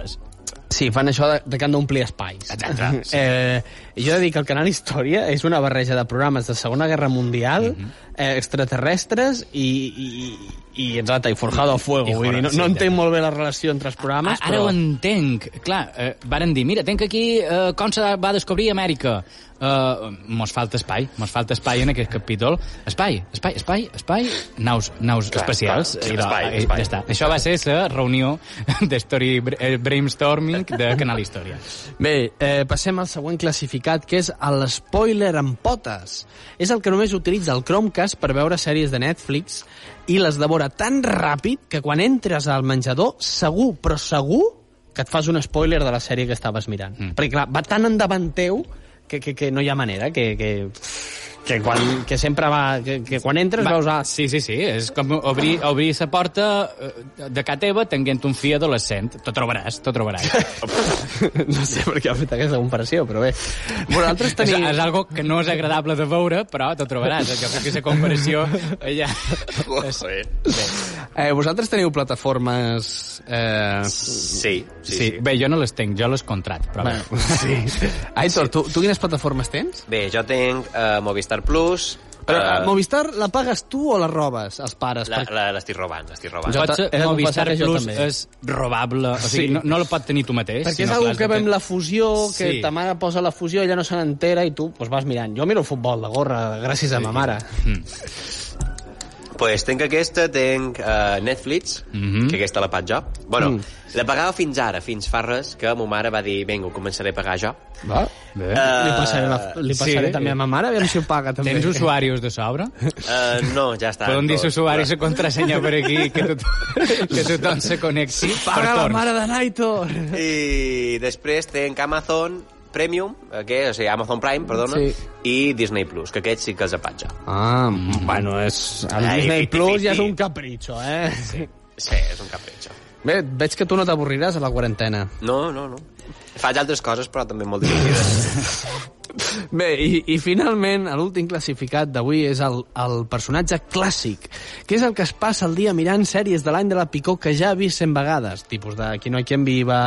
Sí, fan això de, de que han d'omplir espais. Exacte, sí. eh, jo he de dir que el Canal Història és una barreja de programes de Segona Guerra Mundial, Mhm. eh, extraterrestres i, i, i exacte, i Forjado a Fuego. I vull dir, no, no entenc molt bé la relació entre els programes, Ara però... ho entenc. Clar, eh, varen dir, mira, tenc aquí eh, com se va descobrir Amèrica. Eh, mos falta espai, mos falta espai en aquest capítol. Espai, espai, espai, espai, naus, naus Clar, especials. clar, I la- espai, eh, espai. Ja està. Això va ser la reunió de Story eh, Brainstorming de Canal Història. Bé, eh, passem al següent classificat, que és l'espoiler amb potes. És el que només utilitza el Chromecast per veure sèries de Netflix i les devora tan ràpid que quan entres al menjador, segur, però segur, que et fas un spoiler de la sèrie que estaves mirant. Mm. Perquè, clar, va tan endavant teu que, que, que no hi ha manera, que, que, que, quan, que sempre va... Que, que quan entres Va, veus... Ah, Sí, sí, sí. És com obrir, obrir la porta eh, de ca teva tenint un fill adolescent. T'ho trobaràs, t'ho trobaràs. no sé per què ha fet aquesta comparació, però bé. Vosaltres teniu... És, és algo que no és agradable de veure, però t'ho trobaràs. Jo crec que aquesta comparació ja... és, bé. Eh, vosaltres teniu plataformes... Eh... Sí, Sí, sí, bé, jo no les tenc, jo les contrat, però bé. Bueno, sí. Aitor, tu, tu quines plataformes tens? Bé, jo tinc uh, Movistar Plus... Però uh, Movistar la pagues tu o la robes, els pares? la- Per- la- L'estic robant, l'estic robant. Jo Pots, de Movistar Plus també. és robable, o sigui, Sí. no, no la pot tenir tu mateix. Perquè és l'has que de ve amb ten- la fusió, que Sí. ta mare posa la fusió, ella no se n'entera i tu pues, vas mirant. Jo miro el futbol, la gorra, gràcies a ma mare. Pues tinc aquesta, tinc uh, Netflix, Mhm. que aquesta la paig jo. Bueno, Mm. la pagava fins ara, fins fa res, que ma mare va dir, vinga, ho començaré a pagar jo. Va? Bé. li passaré, la, li passaré Sí. també a ma mare, aviam si ho paga també. Tens usuaris de sobre? Uh, no, ja està. Poden dir tot. l'usuari i contrasenya per aquí, que, tot, que tothom se connecti Paga la mare de Naito! I després tinc Amazon Premium, eh, que, o sigui, Amazon Prime, perdona, Sí. i Disney Plus, que aquests sí que els apaig jo. Ah, bueno, és... El Ai, Disney fiti, Plus fiti. ja és un capritxo, eh? Sí. Sí, és un capritxo. Bé, veig que tu no t'avorriràs a la quarantena. No, no, no. Faig altres coses, però també molt divertides. Bé, i, i finalment, l'últim classificat d'avui és el, el personatge clàssic, que és el que es passa el dia mirant sèries de l'any de la picó que ja ha vist 100 vegades, tipus de Qui no hi quien viva,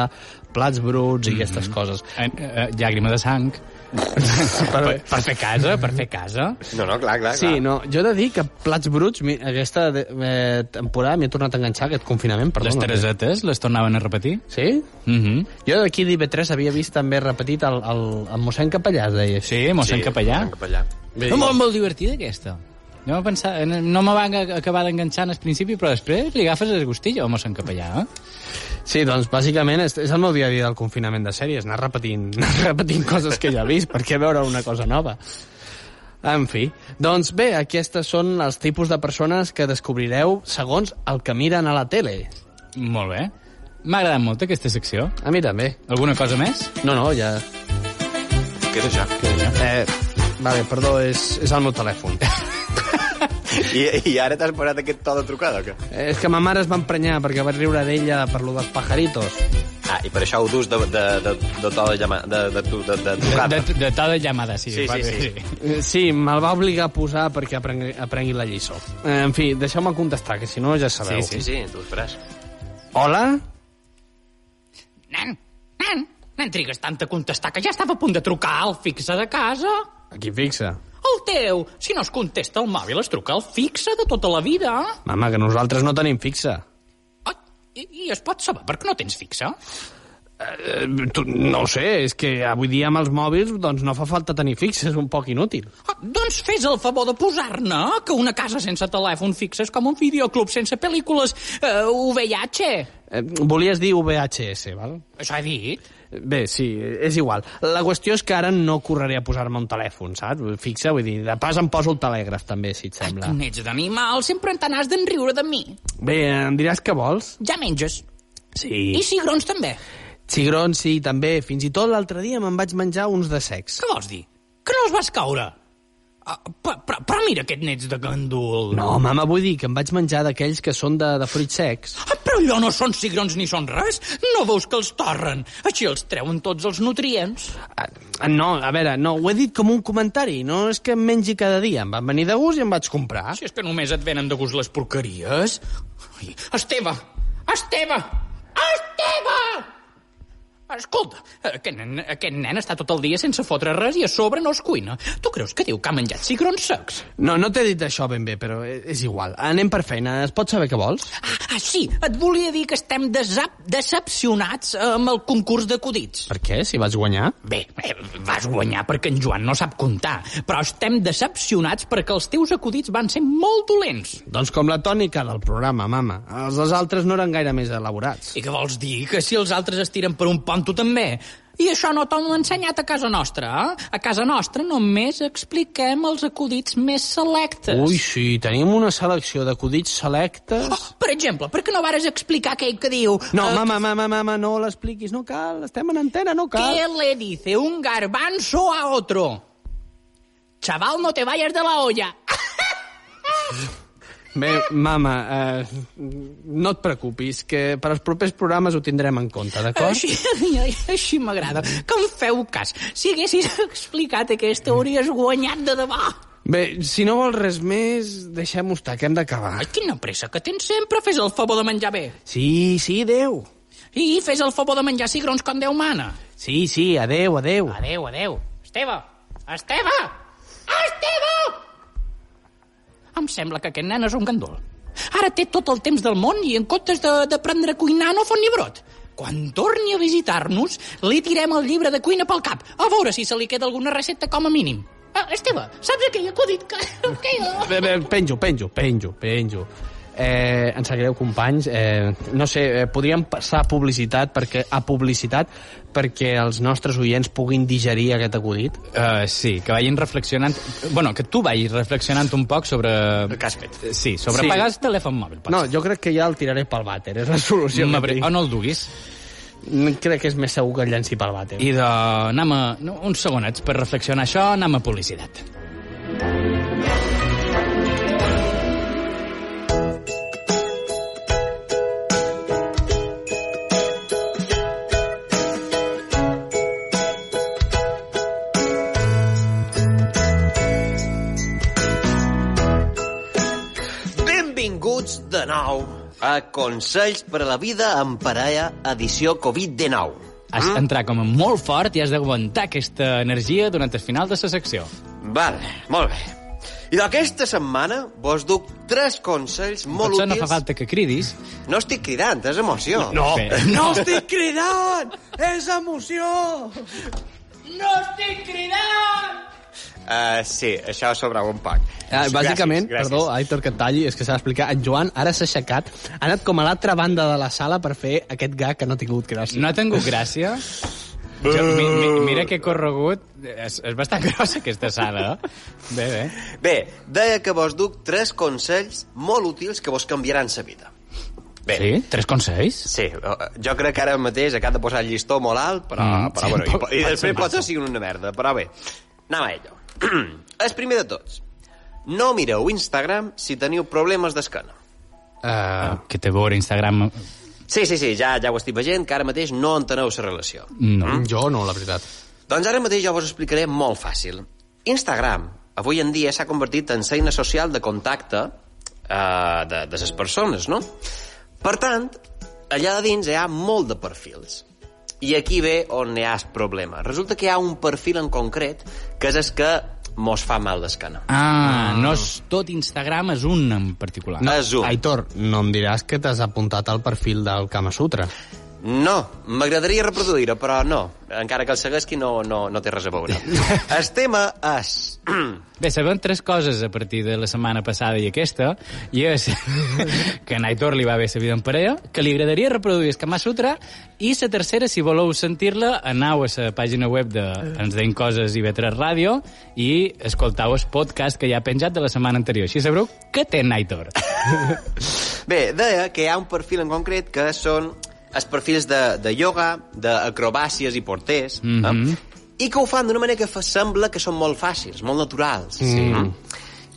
Plats bruts i aquestes coses. Eh, eh, llàgrima de sang. per, per fer casa, per fer casa. No, no, clar, clar, Sí, clar. no, jo he de dir que Plats bruts, mi- aquesta eh, temporada m'he tornat a enganxar aquest confinament, Les perdona. Teresetes les tornaven a repetir. Sí? Mm -hmm. Jo d'aquí d'IV3 havia vist també repetit el, el, el mossèn Capellà, es deia. Sí, mossèn Capellà. mossèn Capellà. Bé, No, molt, molt divertida, aquesta. No, va pensar, no me va acabar d'enganxar al principi, però després li agafes el gustillo a mossèn Capellà, eh? Sí, doncs bàsicament és, és el meu dia a dia del confinament de sèries, anar repetint, anar repetint coses que ja he vist, per què veure una cosa nova? En fi, doncs bé, aquestes són els tipus de persones que descobrireu segons el que miren a la tele. Molt bé. M'ha agradat molt aquesta secció. A mi també. Alguna cosa més? No, no, ja... Què és això? Eh, vale, perdó, és, és el meu telèfon. I, I ara t'has posat aquest to de trucada, o què? Eh, és que ma mare es va emprenyar perquè vaig riure d'ella per lo dels pajaritos. Ah, i per això ho dus de, de, de, de to de, llama, de, de, de, de, de De, trucada. de, de to de llamada, sí. Sí, sí, sí. Eh, Sí, me'l va obligar a posar perquè aprengui, aprengui la lliçó. Eh, en fi, deixeu-me contestar, que si no ja sabeu. Sí, sí, tu esperes. Hola? Nen, nen, no en trigues tant a contestar, que ja estava a punt de trucar al fixe de casa. Aquí fixa. El teu, si no es contesta el mòbil, es truca al fixe de tota la vida. Mama, que nosaltres no tenim fixa. Ai, i, I es pot saber per què no tens fixe? Eh, tu, no ho sé, és que avui dia amb els mòbils doncs no fa falta tenir fixa, és un poc inútil. Ah, doncs fes el favor de posar-ne que una casa sense telèfon fixe és com un videoclub sense pel·lícules eh, VIH. Eh, volies dir VHS, val? Això he dit. Bé, sí, és igual. La qüestió és que ara no correré a posar-me un telèfon, saps? Fixa, vull dir, de pas em poso el telègraf també, si et sembla. N'ets d'animal, sempre en t'anàs d'enriure de mi. Bé, em diràs què vols? Ja menges. Sí. I cigrons també. Cigrons, sí, també. Fins i tot l'altre dia me'n vaig menjar uns de secs. Què vols dir? Que no els vas caure? Ah, però, però, però mira que et n'ets de gandul. No, mama, vull dir que em vaig menjar d'aquells que són de, de fruits secs. Ah, però allò no són cigrons ni són res. No veus que els torren. Així els treuen tots els nutrients. Ah, No, a veure, no, ho he dit com un comentari. No és que em mengi cada dia. Em van venir de gust i em vaig comprar. Si és que només et venen de gust les porqueries. Ai, Esteve! Esteve! Esteve! Escolta, aquest nen, aquest nen està tot el dia sense fotre res i a sobre no es cuina. Tu creus que diu que ha menjat cigrons secs? No, no t'he dit això ben bé, però és igual. Anem per feina. Es pot saber què vols? Ah, ah sí, et volia dir que estem desap decepcionats amb el concurs d'acudits. Per què, si vas guanyar? Bé, eh, vas guanyar perquè en Joan no sap comptar, però estem decepcionats perquè els teus acudits van ser molt dolents. Doncs com la tònica del programa, mama. Els dels altres no eren gaire més elaborats. I què vols dir? Que si els altres es tiren per un pont, tu també? I això no t'ho han ensenyat a casa nostra, eh? A casa nostra només expliquem els acudits més selectes. Ui, sí, tenim una selecció d'acudits selectes... Oh, per exemple, per què no vares explicar aquell que diu... No, eh, mama, mama, mama, no l'expliquis, no cal, estem en antena, no cal. ¿Qué le dice un garbanzo a otro? Chaval, no te vayas de la olla. Bé, mama, eh, no et preocupis, que per als propers programes ho tindrem en compte, d'acord? Així, així m'agrada. Que em feu cas. Si haguessis explicat aquesta, hauries guanyat de debò. Bé, si no vols res més, deixem-ho estar, que hem d'acabar. Ai, quina pressa que tens sempre. Fes el favor de menjar bé. Sí, sí, adeu. I fes el favor de menjar cigrons com Déu mana. Sí, sí, adeu, adeu. Adeu, adeu. Esteve! Esteve! Esteve! Em sembla que aquest nen és un gandol. Ara té tot el temps del món i en comptes de- d'aprendre a cuinar no fot ni brot. Quan torni a visitar-nos, li tirem el llibre de cuina pel cap, a veure si se li queda alguna recepta com a mínim. Ah, Esteve, saps aquell acudit que... que... Bé, penjo, penjo, penjo, penjo. Eh, ens sap greu, companys. Eh, no sé, eh, podríem passar a publicitat perquè, a publicitat perquè els nostres oients puguin digerir aquest acudit? Uh, sí, que vagin reflexionant... Bueno, que tu vagis reflexionant un poc sobre... El que has fet. Sí, sobre Sí. pagar el telèfon mòbil. pot No, jo crec que ja el tiraré pel vàter, és la solució Mm, que. O no el duguis. Crec que és més segur que el llenci pel vàter. I de... Anem a... No, uns segonets per reflexionar això, anem a publicitat. Benvinguts de nou a Consells per a la vida en parella edició Covid-19. Has Mm? d'entrar com molt fort i has d'aguantar aquesta energia durant el final de la secció. Vale, molt bé. I d'aquesta setmana vos duc tres consells molt Potser no útils. fa falta que cridis. No estic cridant, és emoció. No, No estic cridant! És emoció! No estic cridant! Uh, sí, això sobrava un poc. Ah, bàsicament, Gràcies, gràcies. perdó, Aitor, que et talli, és que s'ha d'explicar. En Joan ara s'ha aixecat, ha anat com a l'altra banda de la sala per fer aquest gag que no ha tingut gràcia. No ha tingut gràcia. Jo, mi, mi, mira que he corregut. És, és bastant grossa aquesta sala, eh? Bé, bé. Bé, deia que vos duc tres consells molt útils que vos canviaran la vida. Bé. Sí? Tres consells? Sí, eh, jo crec que ara mateix acaba de posar el llistó molt alt, però, Mm, però sí, bueno, i, i després ser pot massa. ser sigui una merda, però bé, anem a ello. el primer de tots, no mireu Instagram si teniu problemes d'esquena. Uh, que té a veure Instagram... Sí, sí, sí, ja, ja ho estic veient, que ara mateix no enteneu la relació. No. Jo no, la veritat. Doncs ara mateix jo vos explicaré molt fàcil. Instagram, avui en dia, s'ha convertit en seina social de contacte eh, de, de les persones, no? Per tant, allà dins hi ha molt de perfils. I aquí ve on hi ha el problema. Resulta que hi ha un perfil en concret que és el que mos fa mal d'esquena. Ah, no és tot Instagram, és un en particular. No. És un. Aitor, no em diràs que t'has apuntat al perfil del Kama Sutra. No, m'agradaria reproduir-ho, però no. Encara que el segueixi, no, no, no té res a veure. el tema és... Bé, sabem tres coses a partir de la setmana passada i aquesta, i és que a Naitor li va bé la vida en parella, que li agradaria reproduir el Kama Sutra, i la tercera, si voleu sentir-la, anau a la pàgina web de Ens deim coses i Vetres Ràdio i escoltau el podcast que ja ha penjat de la setmana anterior. Així sabreu què té Naitor. Bé, deia que hi ha un perfil en concret que són els perfils de, de yoga, d'acrobàcies i porters, Mhm. eh? i que ho fan d'una manera que fa, sembla que són molt fàcils, molt naturals. Sí.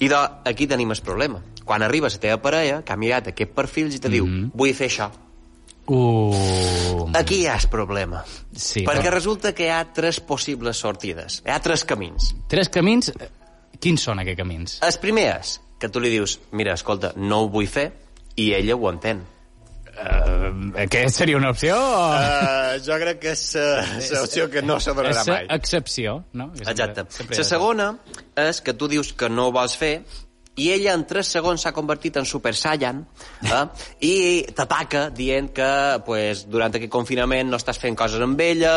I de, aquí tenim el problema. Quan arriba la teva parella, que ha mirat aquest perfil i te diu, vull fer això. Uh... Aquí hi ha el problema. Sí, Perquè però- resulta que hi ha tres possibles sortides. Hi ha tres camins. Tres camins... eh, Quins són aquests camins? El primer és que tu li dius, mira, escolta, no ho vull fer, i ella ho entén. Uh, aquesta seria una opció o... Uh, jo crec que és uh, l'opció que no s'adonarà és mai. excepció, no? Exacte. La segona és que tu dius que no ho vols fer i ella en 3 segons s'ha convertit en Super Saiyan eh? i t'ataca dient que pues, durant aquest confinament no estàs fent coses amb ella,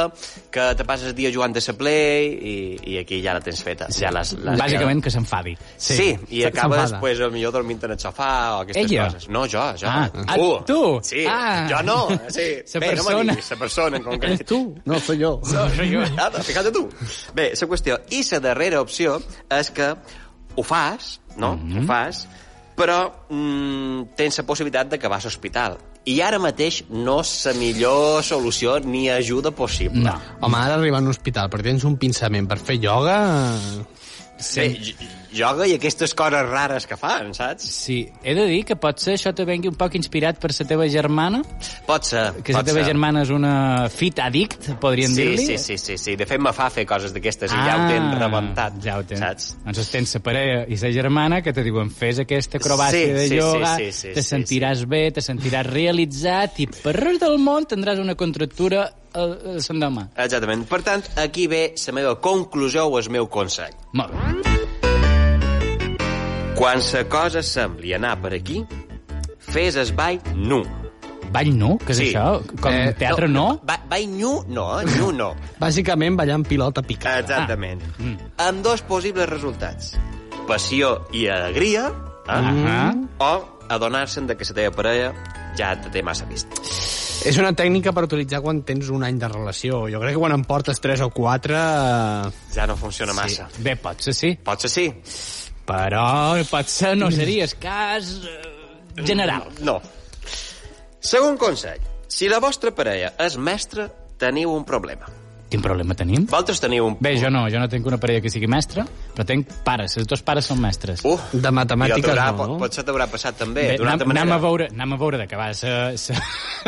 que te passes el dia jugant a la Play i, i aquí ja la tens feta. Ja l'has, l'has Bàsicament que s'enfadi. Sí, sí i acabes, pues, potser dormint en el sofà o aquestes Ella? coses. No, jo, jo. Ah, ah, tu? Sí, Ah. jo no. Sí. Bé, no persona. me diguis, la persona en concret. Tu, no soy jo. No, soy jo. Nada, fíjate tu. Bé, la qüestió. I la darrera opció és que ho fas, no? Mhm. Ho fas, però mm, tens la possibilitat d'acabar a l'hospital. I ara mateix no és la millor solució ni ajuda possible. No. Home, ara arribar a un hospital perquè tens un pensament per fer ioga... Sí. Bé, ioga i aquestes coses rares que fan, saps? Sí, he de dir que potser això te vengui un poc inspirat per la teva germana, Pot ser, que la pot teva ser. germana és una fit addict, podríem Sí, dir-li. sí, sí, sí, sí. De fet, me fa fer coses d'aquestes i ja ho tens rebentat, Ja ho tens. saps? Doncs tens la parella i la germana que te diuen fes aquesta acrobàcia Sí, de sí, ioga, sí, sí, sí, te sí, sentiràs bé, te sentiràs realitzat i per res del món tindràs una contractura l'endemà. Exactament. Per tant, aquí ve la meva conclusió o el meu consell. Molt bé. Quan la cosa sembli anar per aquí, fes el ball nu. Ball nu? Què és Sí. això? Com Eh, teatre no? Ba ball nu, no, eh? nu no. Bàsicament ballant pilota picada. Exactament. Ah. Mm. Amb dos possibles resultats. Passió i alegria, eh? Ah. o adonar-se'n de que la teva parella ja té massa vist. És una tècnica per utilitzar quan tens un any de relació. Jo crec que quan en portes 3 o 4... Eh... Ja no funciona massa. Sí. Bé, potser sí, Pot ser sí? però potser no seria el cas eh, general. No. Segon consell. Si la vostra parella és mestra, teniu un problema. Quin problema tenim? Vosaltres teniu un... Bé, jo no, jo no tinc una parella que sigui mestra, però tinc pares, els dos pares són mestres. Uh, De matemàtiques no, pot- no? Potser t'haurà passat també, Bé, d'una anem, altra anem, manera. a veure, anem a veure d'acabar sa, sa...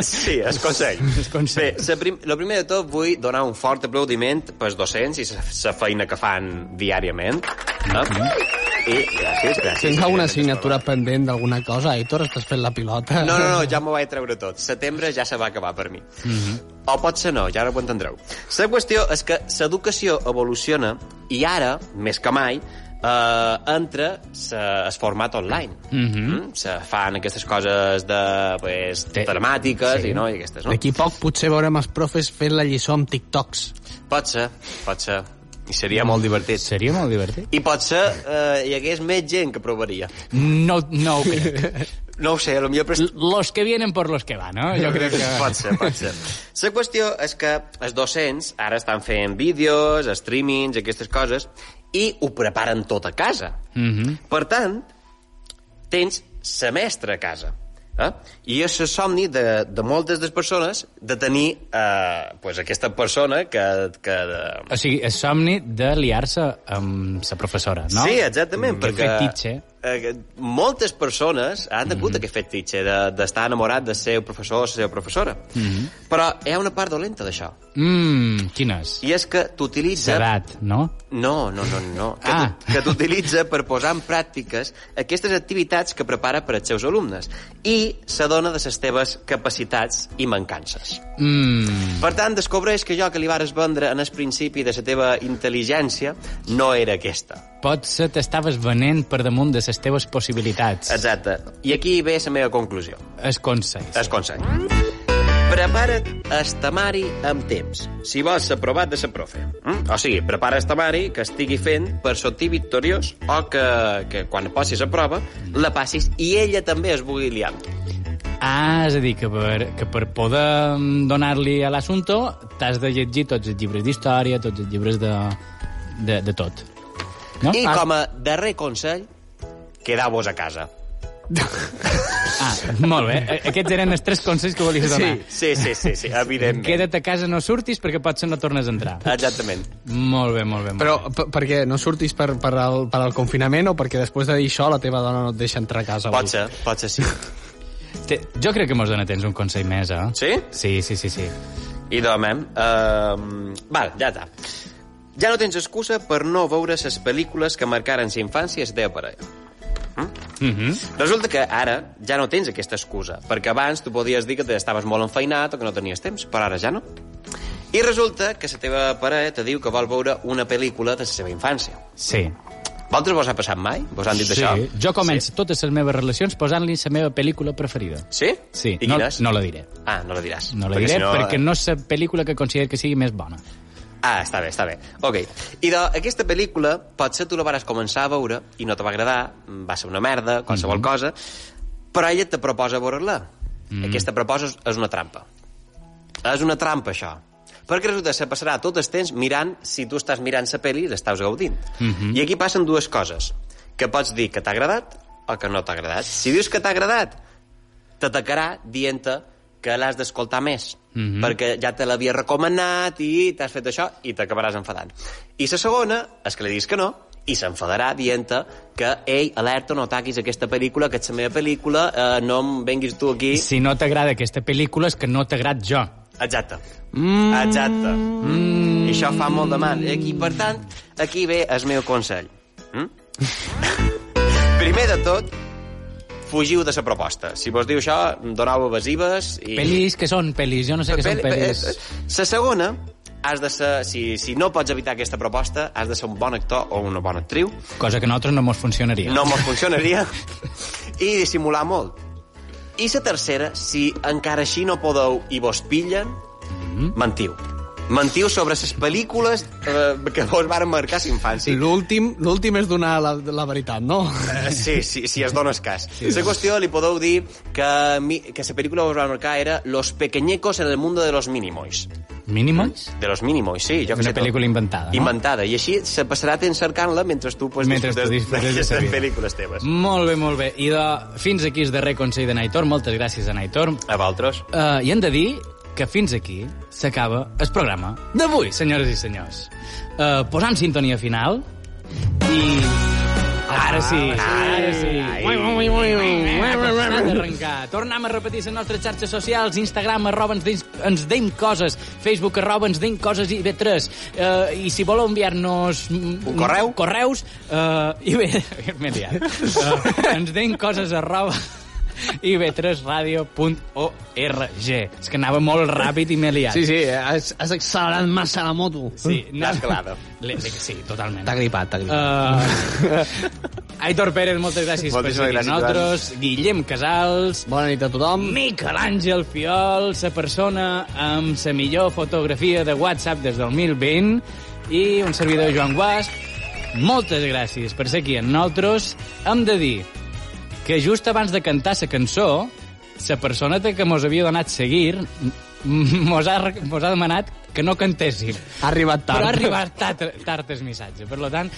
Sí, el consell. El consell. Bé, prim, lo primer de tot vull donar un fort aplaudiment pels docents i la feina que fan diàriament. Eh? Gràcies, gràcies. Tens alguna assignatura pendent d'alguna cosa, Aitor? Estàs fent la pilota? No, no, no, ja m'ho vaig treure tot. Setembre ja se va acabar per mi. Mm -hmm. O potser no, ja ara ho entendreu. La qüestió és que l'educació evoluciona i ara, més que mai, eh, entra el format online. Mm -hmm. Se fan aquestes coses de, pues, Té- telemàtiques sí. i, no, i aquestes, no? D'aquí poc potser veurem els profes fent la lliçó amb TikToks. Pot ser, pot ser. I seria molt divertit. Seria molt divertit. I potser eh, hi hagués més gent que provaria. No, no ho crec. No ho sé, potser... Però... Los que vienen por los que van, no? Jo crec que... Pot ser, pot ser. La qüestió és que els docents ara estan fent vídeos, streamings, aquestes coses, i ho preparen tot a casa. Mm -hmm. Per tant, tens semestre a casa. Eh? I és el somni de, de moltes de les persones de tenir eh, pues aquesta persona que... que O sigui, el somni de liar-se amb la professora, no? Sí, exactament, Que perquè fetitxe. Eh, moltes persones han tingut mm -hmm. aquest fetitxe de- d'estar enamorat del seu professor o la seva professora. Mm -hmm. Però hi ha una part dolenta d'això. Mmm, quin és? I és que t'utilitza... L'edat, no? No, no, no, no. Que Ah. Que t'utilitza per posar en pràctiques aquestes activitats que prepara per als seus alumnes i s'adona de les teves capacitats i mancances. Mmm... Per tant, descobreix que allò que li vares vendre en el principi de la teva intel·ligència no era aquesta. Potser t'estaves venent per damunt de les teves possibilitats. Exacte. I aquí ve la meva conclusió. El consell. El consell. Prepara't el temari amb temps, si vols ser aprovat de la profe. Mm? O sigui, prepara el temari que estigui fent per sortir victoriós o que, que quan passis a prova la passis i ella també es vulgui liar. Ah, és a dir, que per, que per poder mm, donar-li a l'assumpto t'has de llegir tots els llibres d'història, tots els llibres de, de, de tot. No? I ah, com a darrer consell, quedeu-vos a casa. ah, molt bé. A- Aquests eren els tres consells que volies donar. Sí, sí, sí, sí, evidentment. Queda't a casa, no surtis, perquè potser no tornes a entrar. Exactament. Molt bé, molt bé. Molt Però bé. per, què? No surtis per, per, al, per al confinament o perquè després de dir això la teva dona no et deixa entrar a casa? Pot ser, pot ser sí. Té, jo crec que mos dona tens un consell més, eh? Sí? Sí, sí, sí, sí. I domem. Uh, val, ja està. Ja no tens excusa per no veure les pel·lícules que marcaren la infància i la teva parella. Mm? Mhm. Resulta que ara ja no tens aquesta excusa, perquè abans tu podies dir que estaves molt enfeinat o que no tenies temps, però ara ja no. I resulta que la teva parella te diu que vol veure una pel·lícula de la seva infància. Sí. Vosaltres vos ha passat mai? Vos han dit sí. això? Jo començo sí. totes les meves relacions posant-li la meva pel·lícula preferida. Sí? Sí, I no, quina és? no la diré. Ah, no la diràs. No la Perquè diré si no- perquè no és la pel·lícula que considero que sigui més bona. Ah, està bé, està bé. Ok. I de, aquesta pel·lícula, potser tu la vas començar a veure i no te va agradar, va ser una merda, qualsevol Mhm. cosa, però ella te proposa veure-la. Mhm. Aquesta proposa és- una trampa. És una trampa, això. Perquè resulta que se passarà tot el temps mirant si tu estàs mirant la pel·li i l'estàs gaudint. Mhm. I aquí passen dues coses. Que pots dir que t'ha agradat o que no t'ha agradat. Si dius que t'ha agradat, t'atacarà dient-te que l'has d'escoltar més, Mhm. perquè ja te l'havia recomanat i t'has fet això i t'acabaràs enfadant. I la segona és que li diguis que no i s'enfadarà dient que ei, alerta, no ataquis aquesta pel·lícula, que és la meva pel·lícula, eh, no em venguis tu aquí... Si no t'agrada aquesta pel·lícula és que no t'agrad jo. Exacte. Mm. Exacte. Mm. I això fa molt de mal. I aquí, per tant, aquí ve el meu consell. Mm? Primer de tot, fugiu de la proposta. Si vos diu això, donau evasives i... Pel·lis que són pel·lis, jo no sé què són pel·lis. La segona, has de ser, si, si no pots evitar aquesta proposta, has de ser un bon actor o una bona actriu. Cosa que a nosaltres no mos funcionaria. No mos funcionaria. I dissimular molt. I la tercera, si encara així no podeu i vos pillen, Mhm. mentiu. Mentiu sobre les pel·lícules eh, que vos varen marcar a infància. L'últim l'últim és donar la, la veritat, no? Eh, Sí, sí, si es dones cas. Sí, la qüestió li podeu dir que, mi, que la pel·lícula que us va marcar era Los pequeñecos en el mundo de los minimois. Mínimos? De los minimois, sí. Jo que Una pel·lícula inventada, no? Inventada. I així se passarà temps cercant-la mentre tu pues, Mentre disfrutes de d'aquestes pel·lícules teves. Molt bé, molt bé. I de, fins aquí el darrer consell de Naitor. Moltes gràcies a Naitor. A vosaltres. Uh, I hem de dir que fins aquí s'acaba el programa d'avui, senyores i senyors. Uh, posant sintonia final i... Ara sí, ara sí. S'ha d'arrencar. Tornem a repetir les nostres xarxes socials, Instagram, arroba ens ens deim coses, Facebook, arroba ens deim coses i B3. Uh, I si voleu enviar-nos... Un correu? Correus, uh, i bé... M'he liat. Uh, ens deim coses, arroba ib3radio.org. És que anava molt ràpid i m'he liat. Sí, sí, has, has accelerat massa la moto. Sí, no. Le, le, sí, totalment. T'ha gripat, t'ha gripat. Uh, Aitor Pérez, moltes gràcies per Moltíssimes ser amb nosaltres. Guillem Casals. Bona nit a tothom. Miquel Àngel Fiol, la persona amb la millor fotografia de WhatsApp des del 2020 i un servidor Joan Guasp. Moltes gràcies per ser aquí amb nosaltres. Hem de dir que just abans de cantar la cançó, la personeta que mos havia donat seguir mos ha, mos ha demanat que no cantéssim. Ha arribat tard. Però ha arribat tard, tard el missatge. Per tant,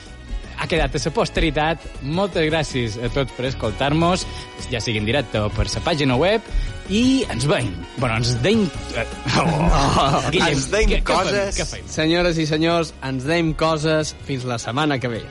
ha quedat a la posteritat. Moltes gràcies a tots per escoltar-nos, ja sigui en directe o per la pàgina web, i ens veiem. Bueno, ens deim... Oh, Ens deim fem? coses. Què fem? Senyores i senyors, ens deim coses fins la setmana que ve.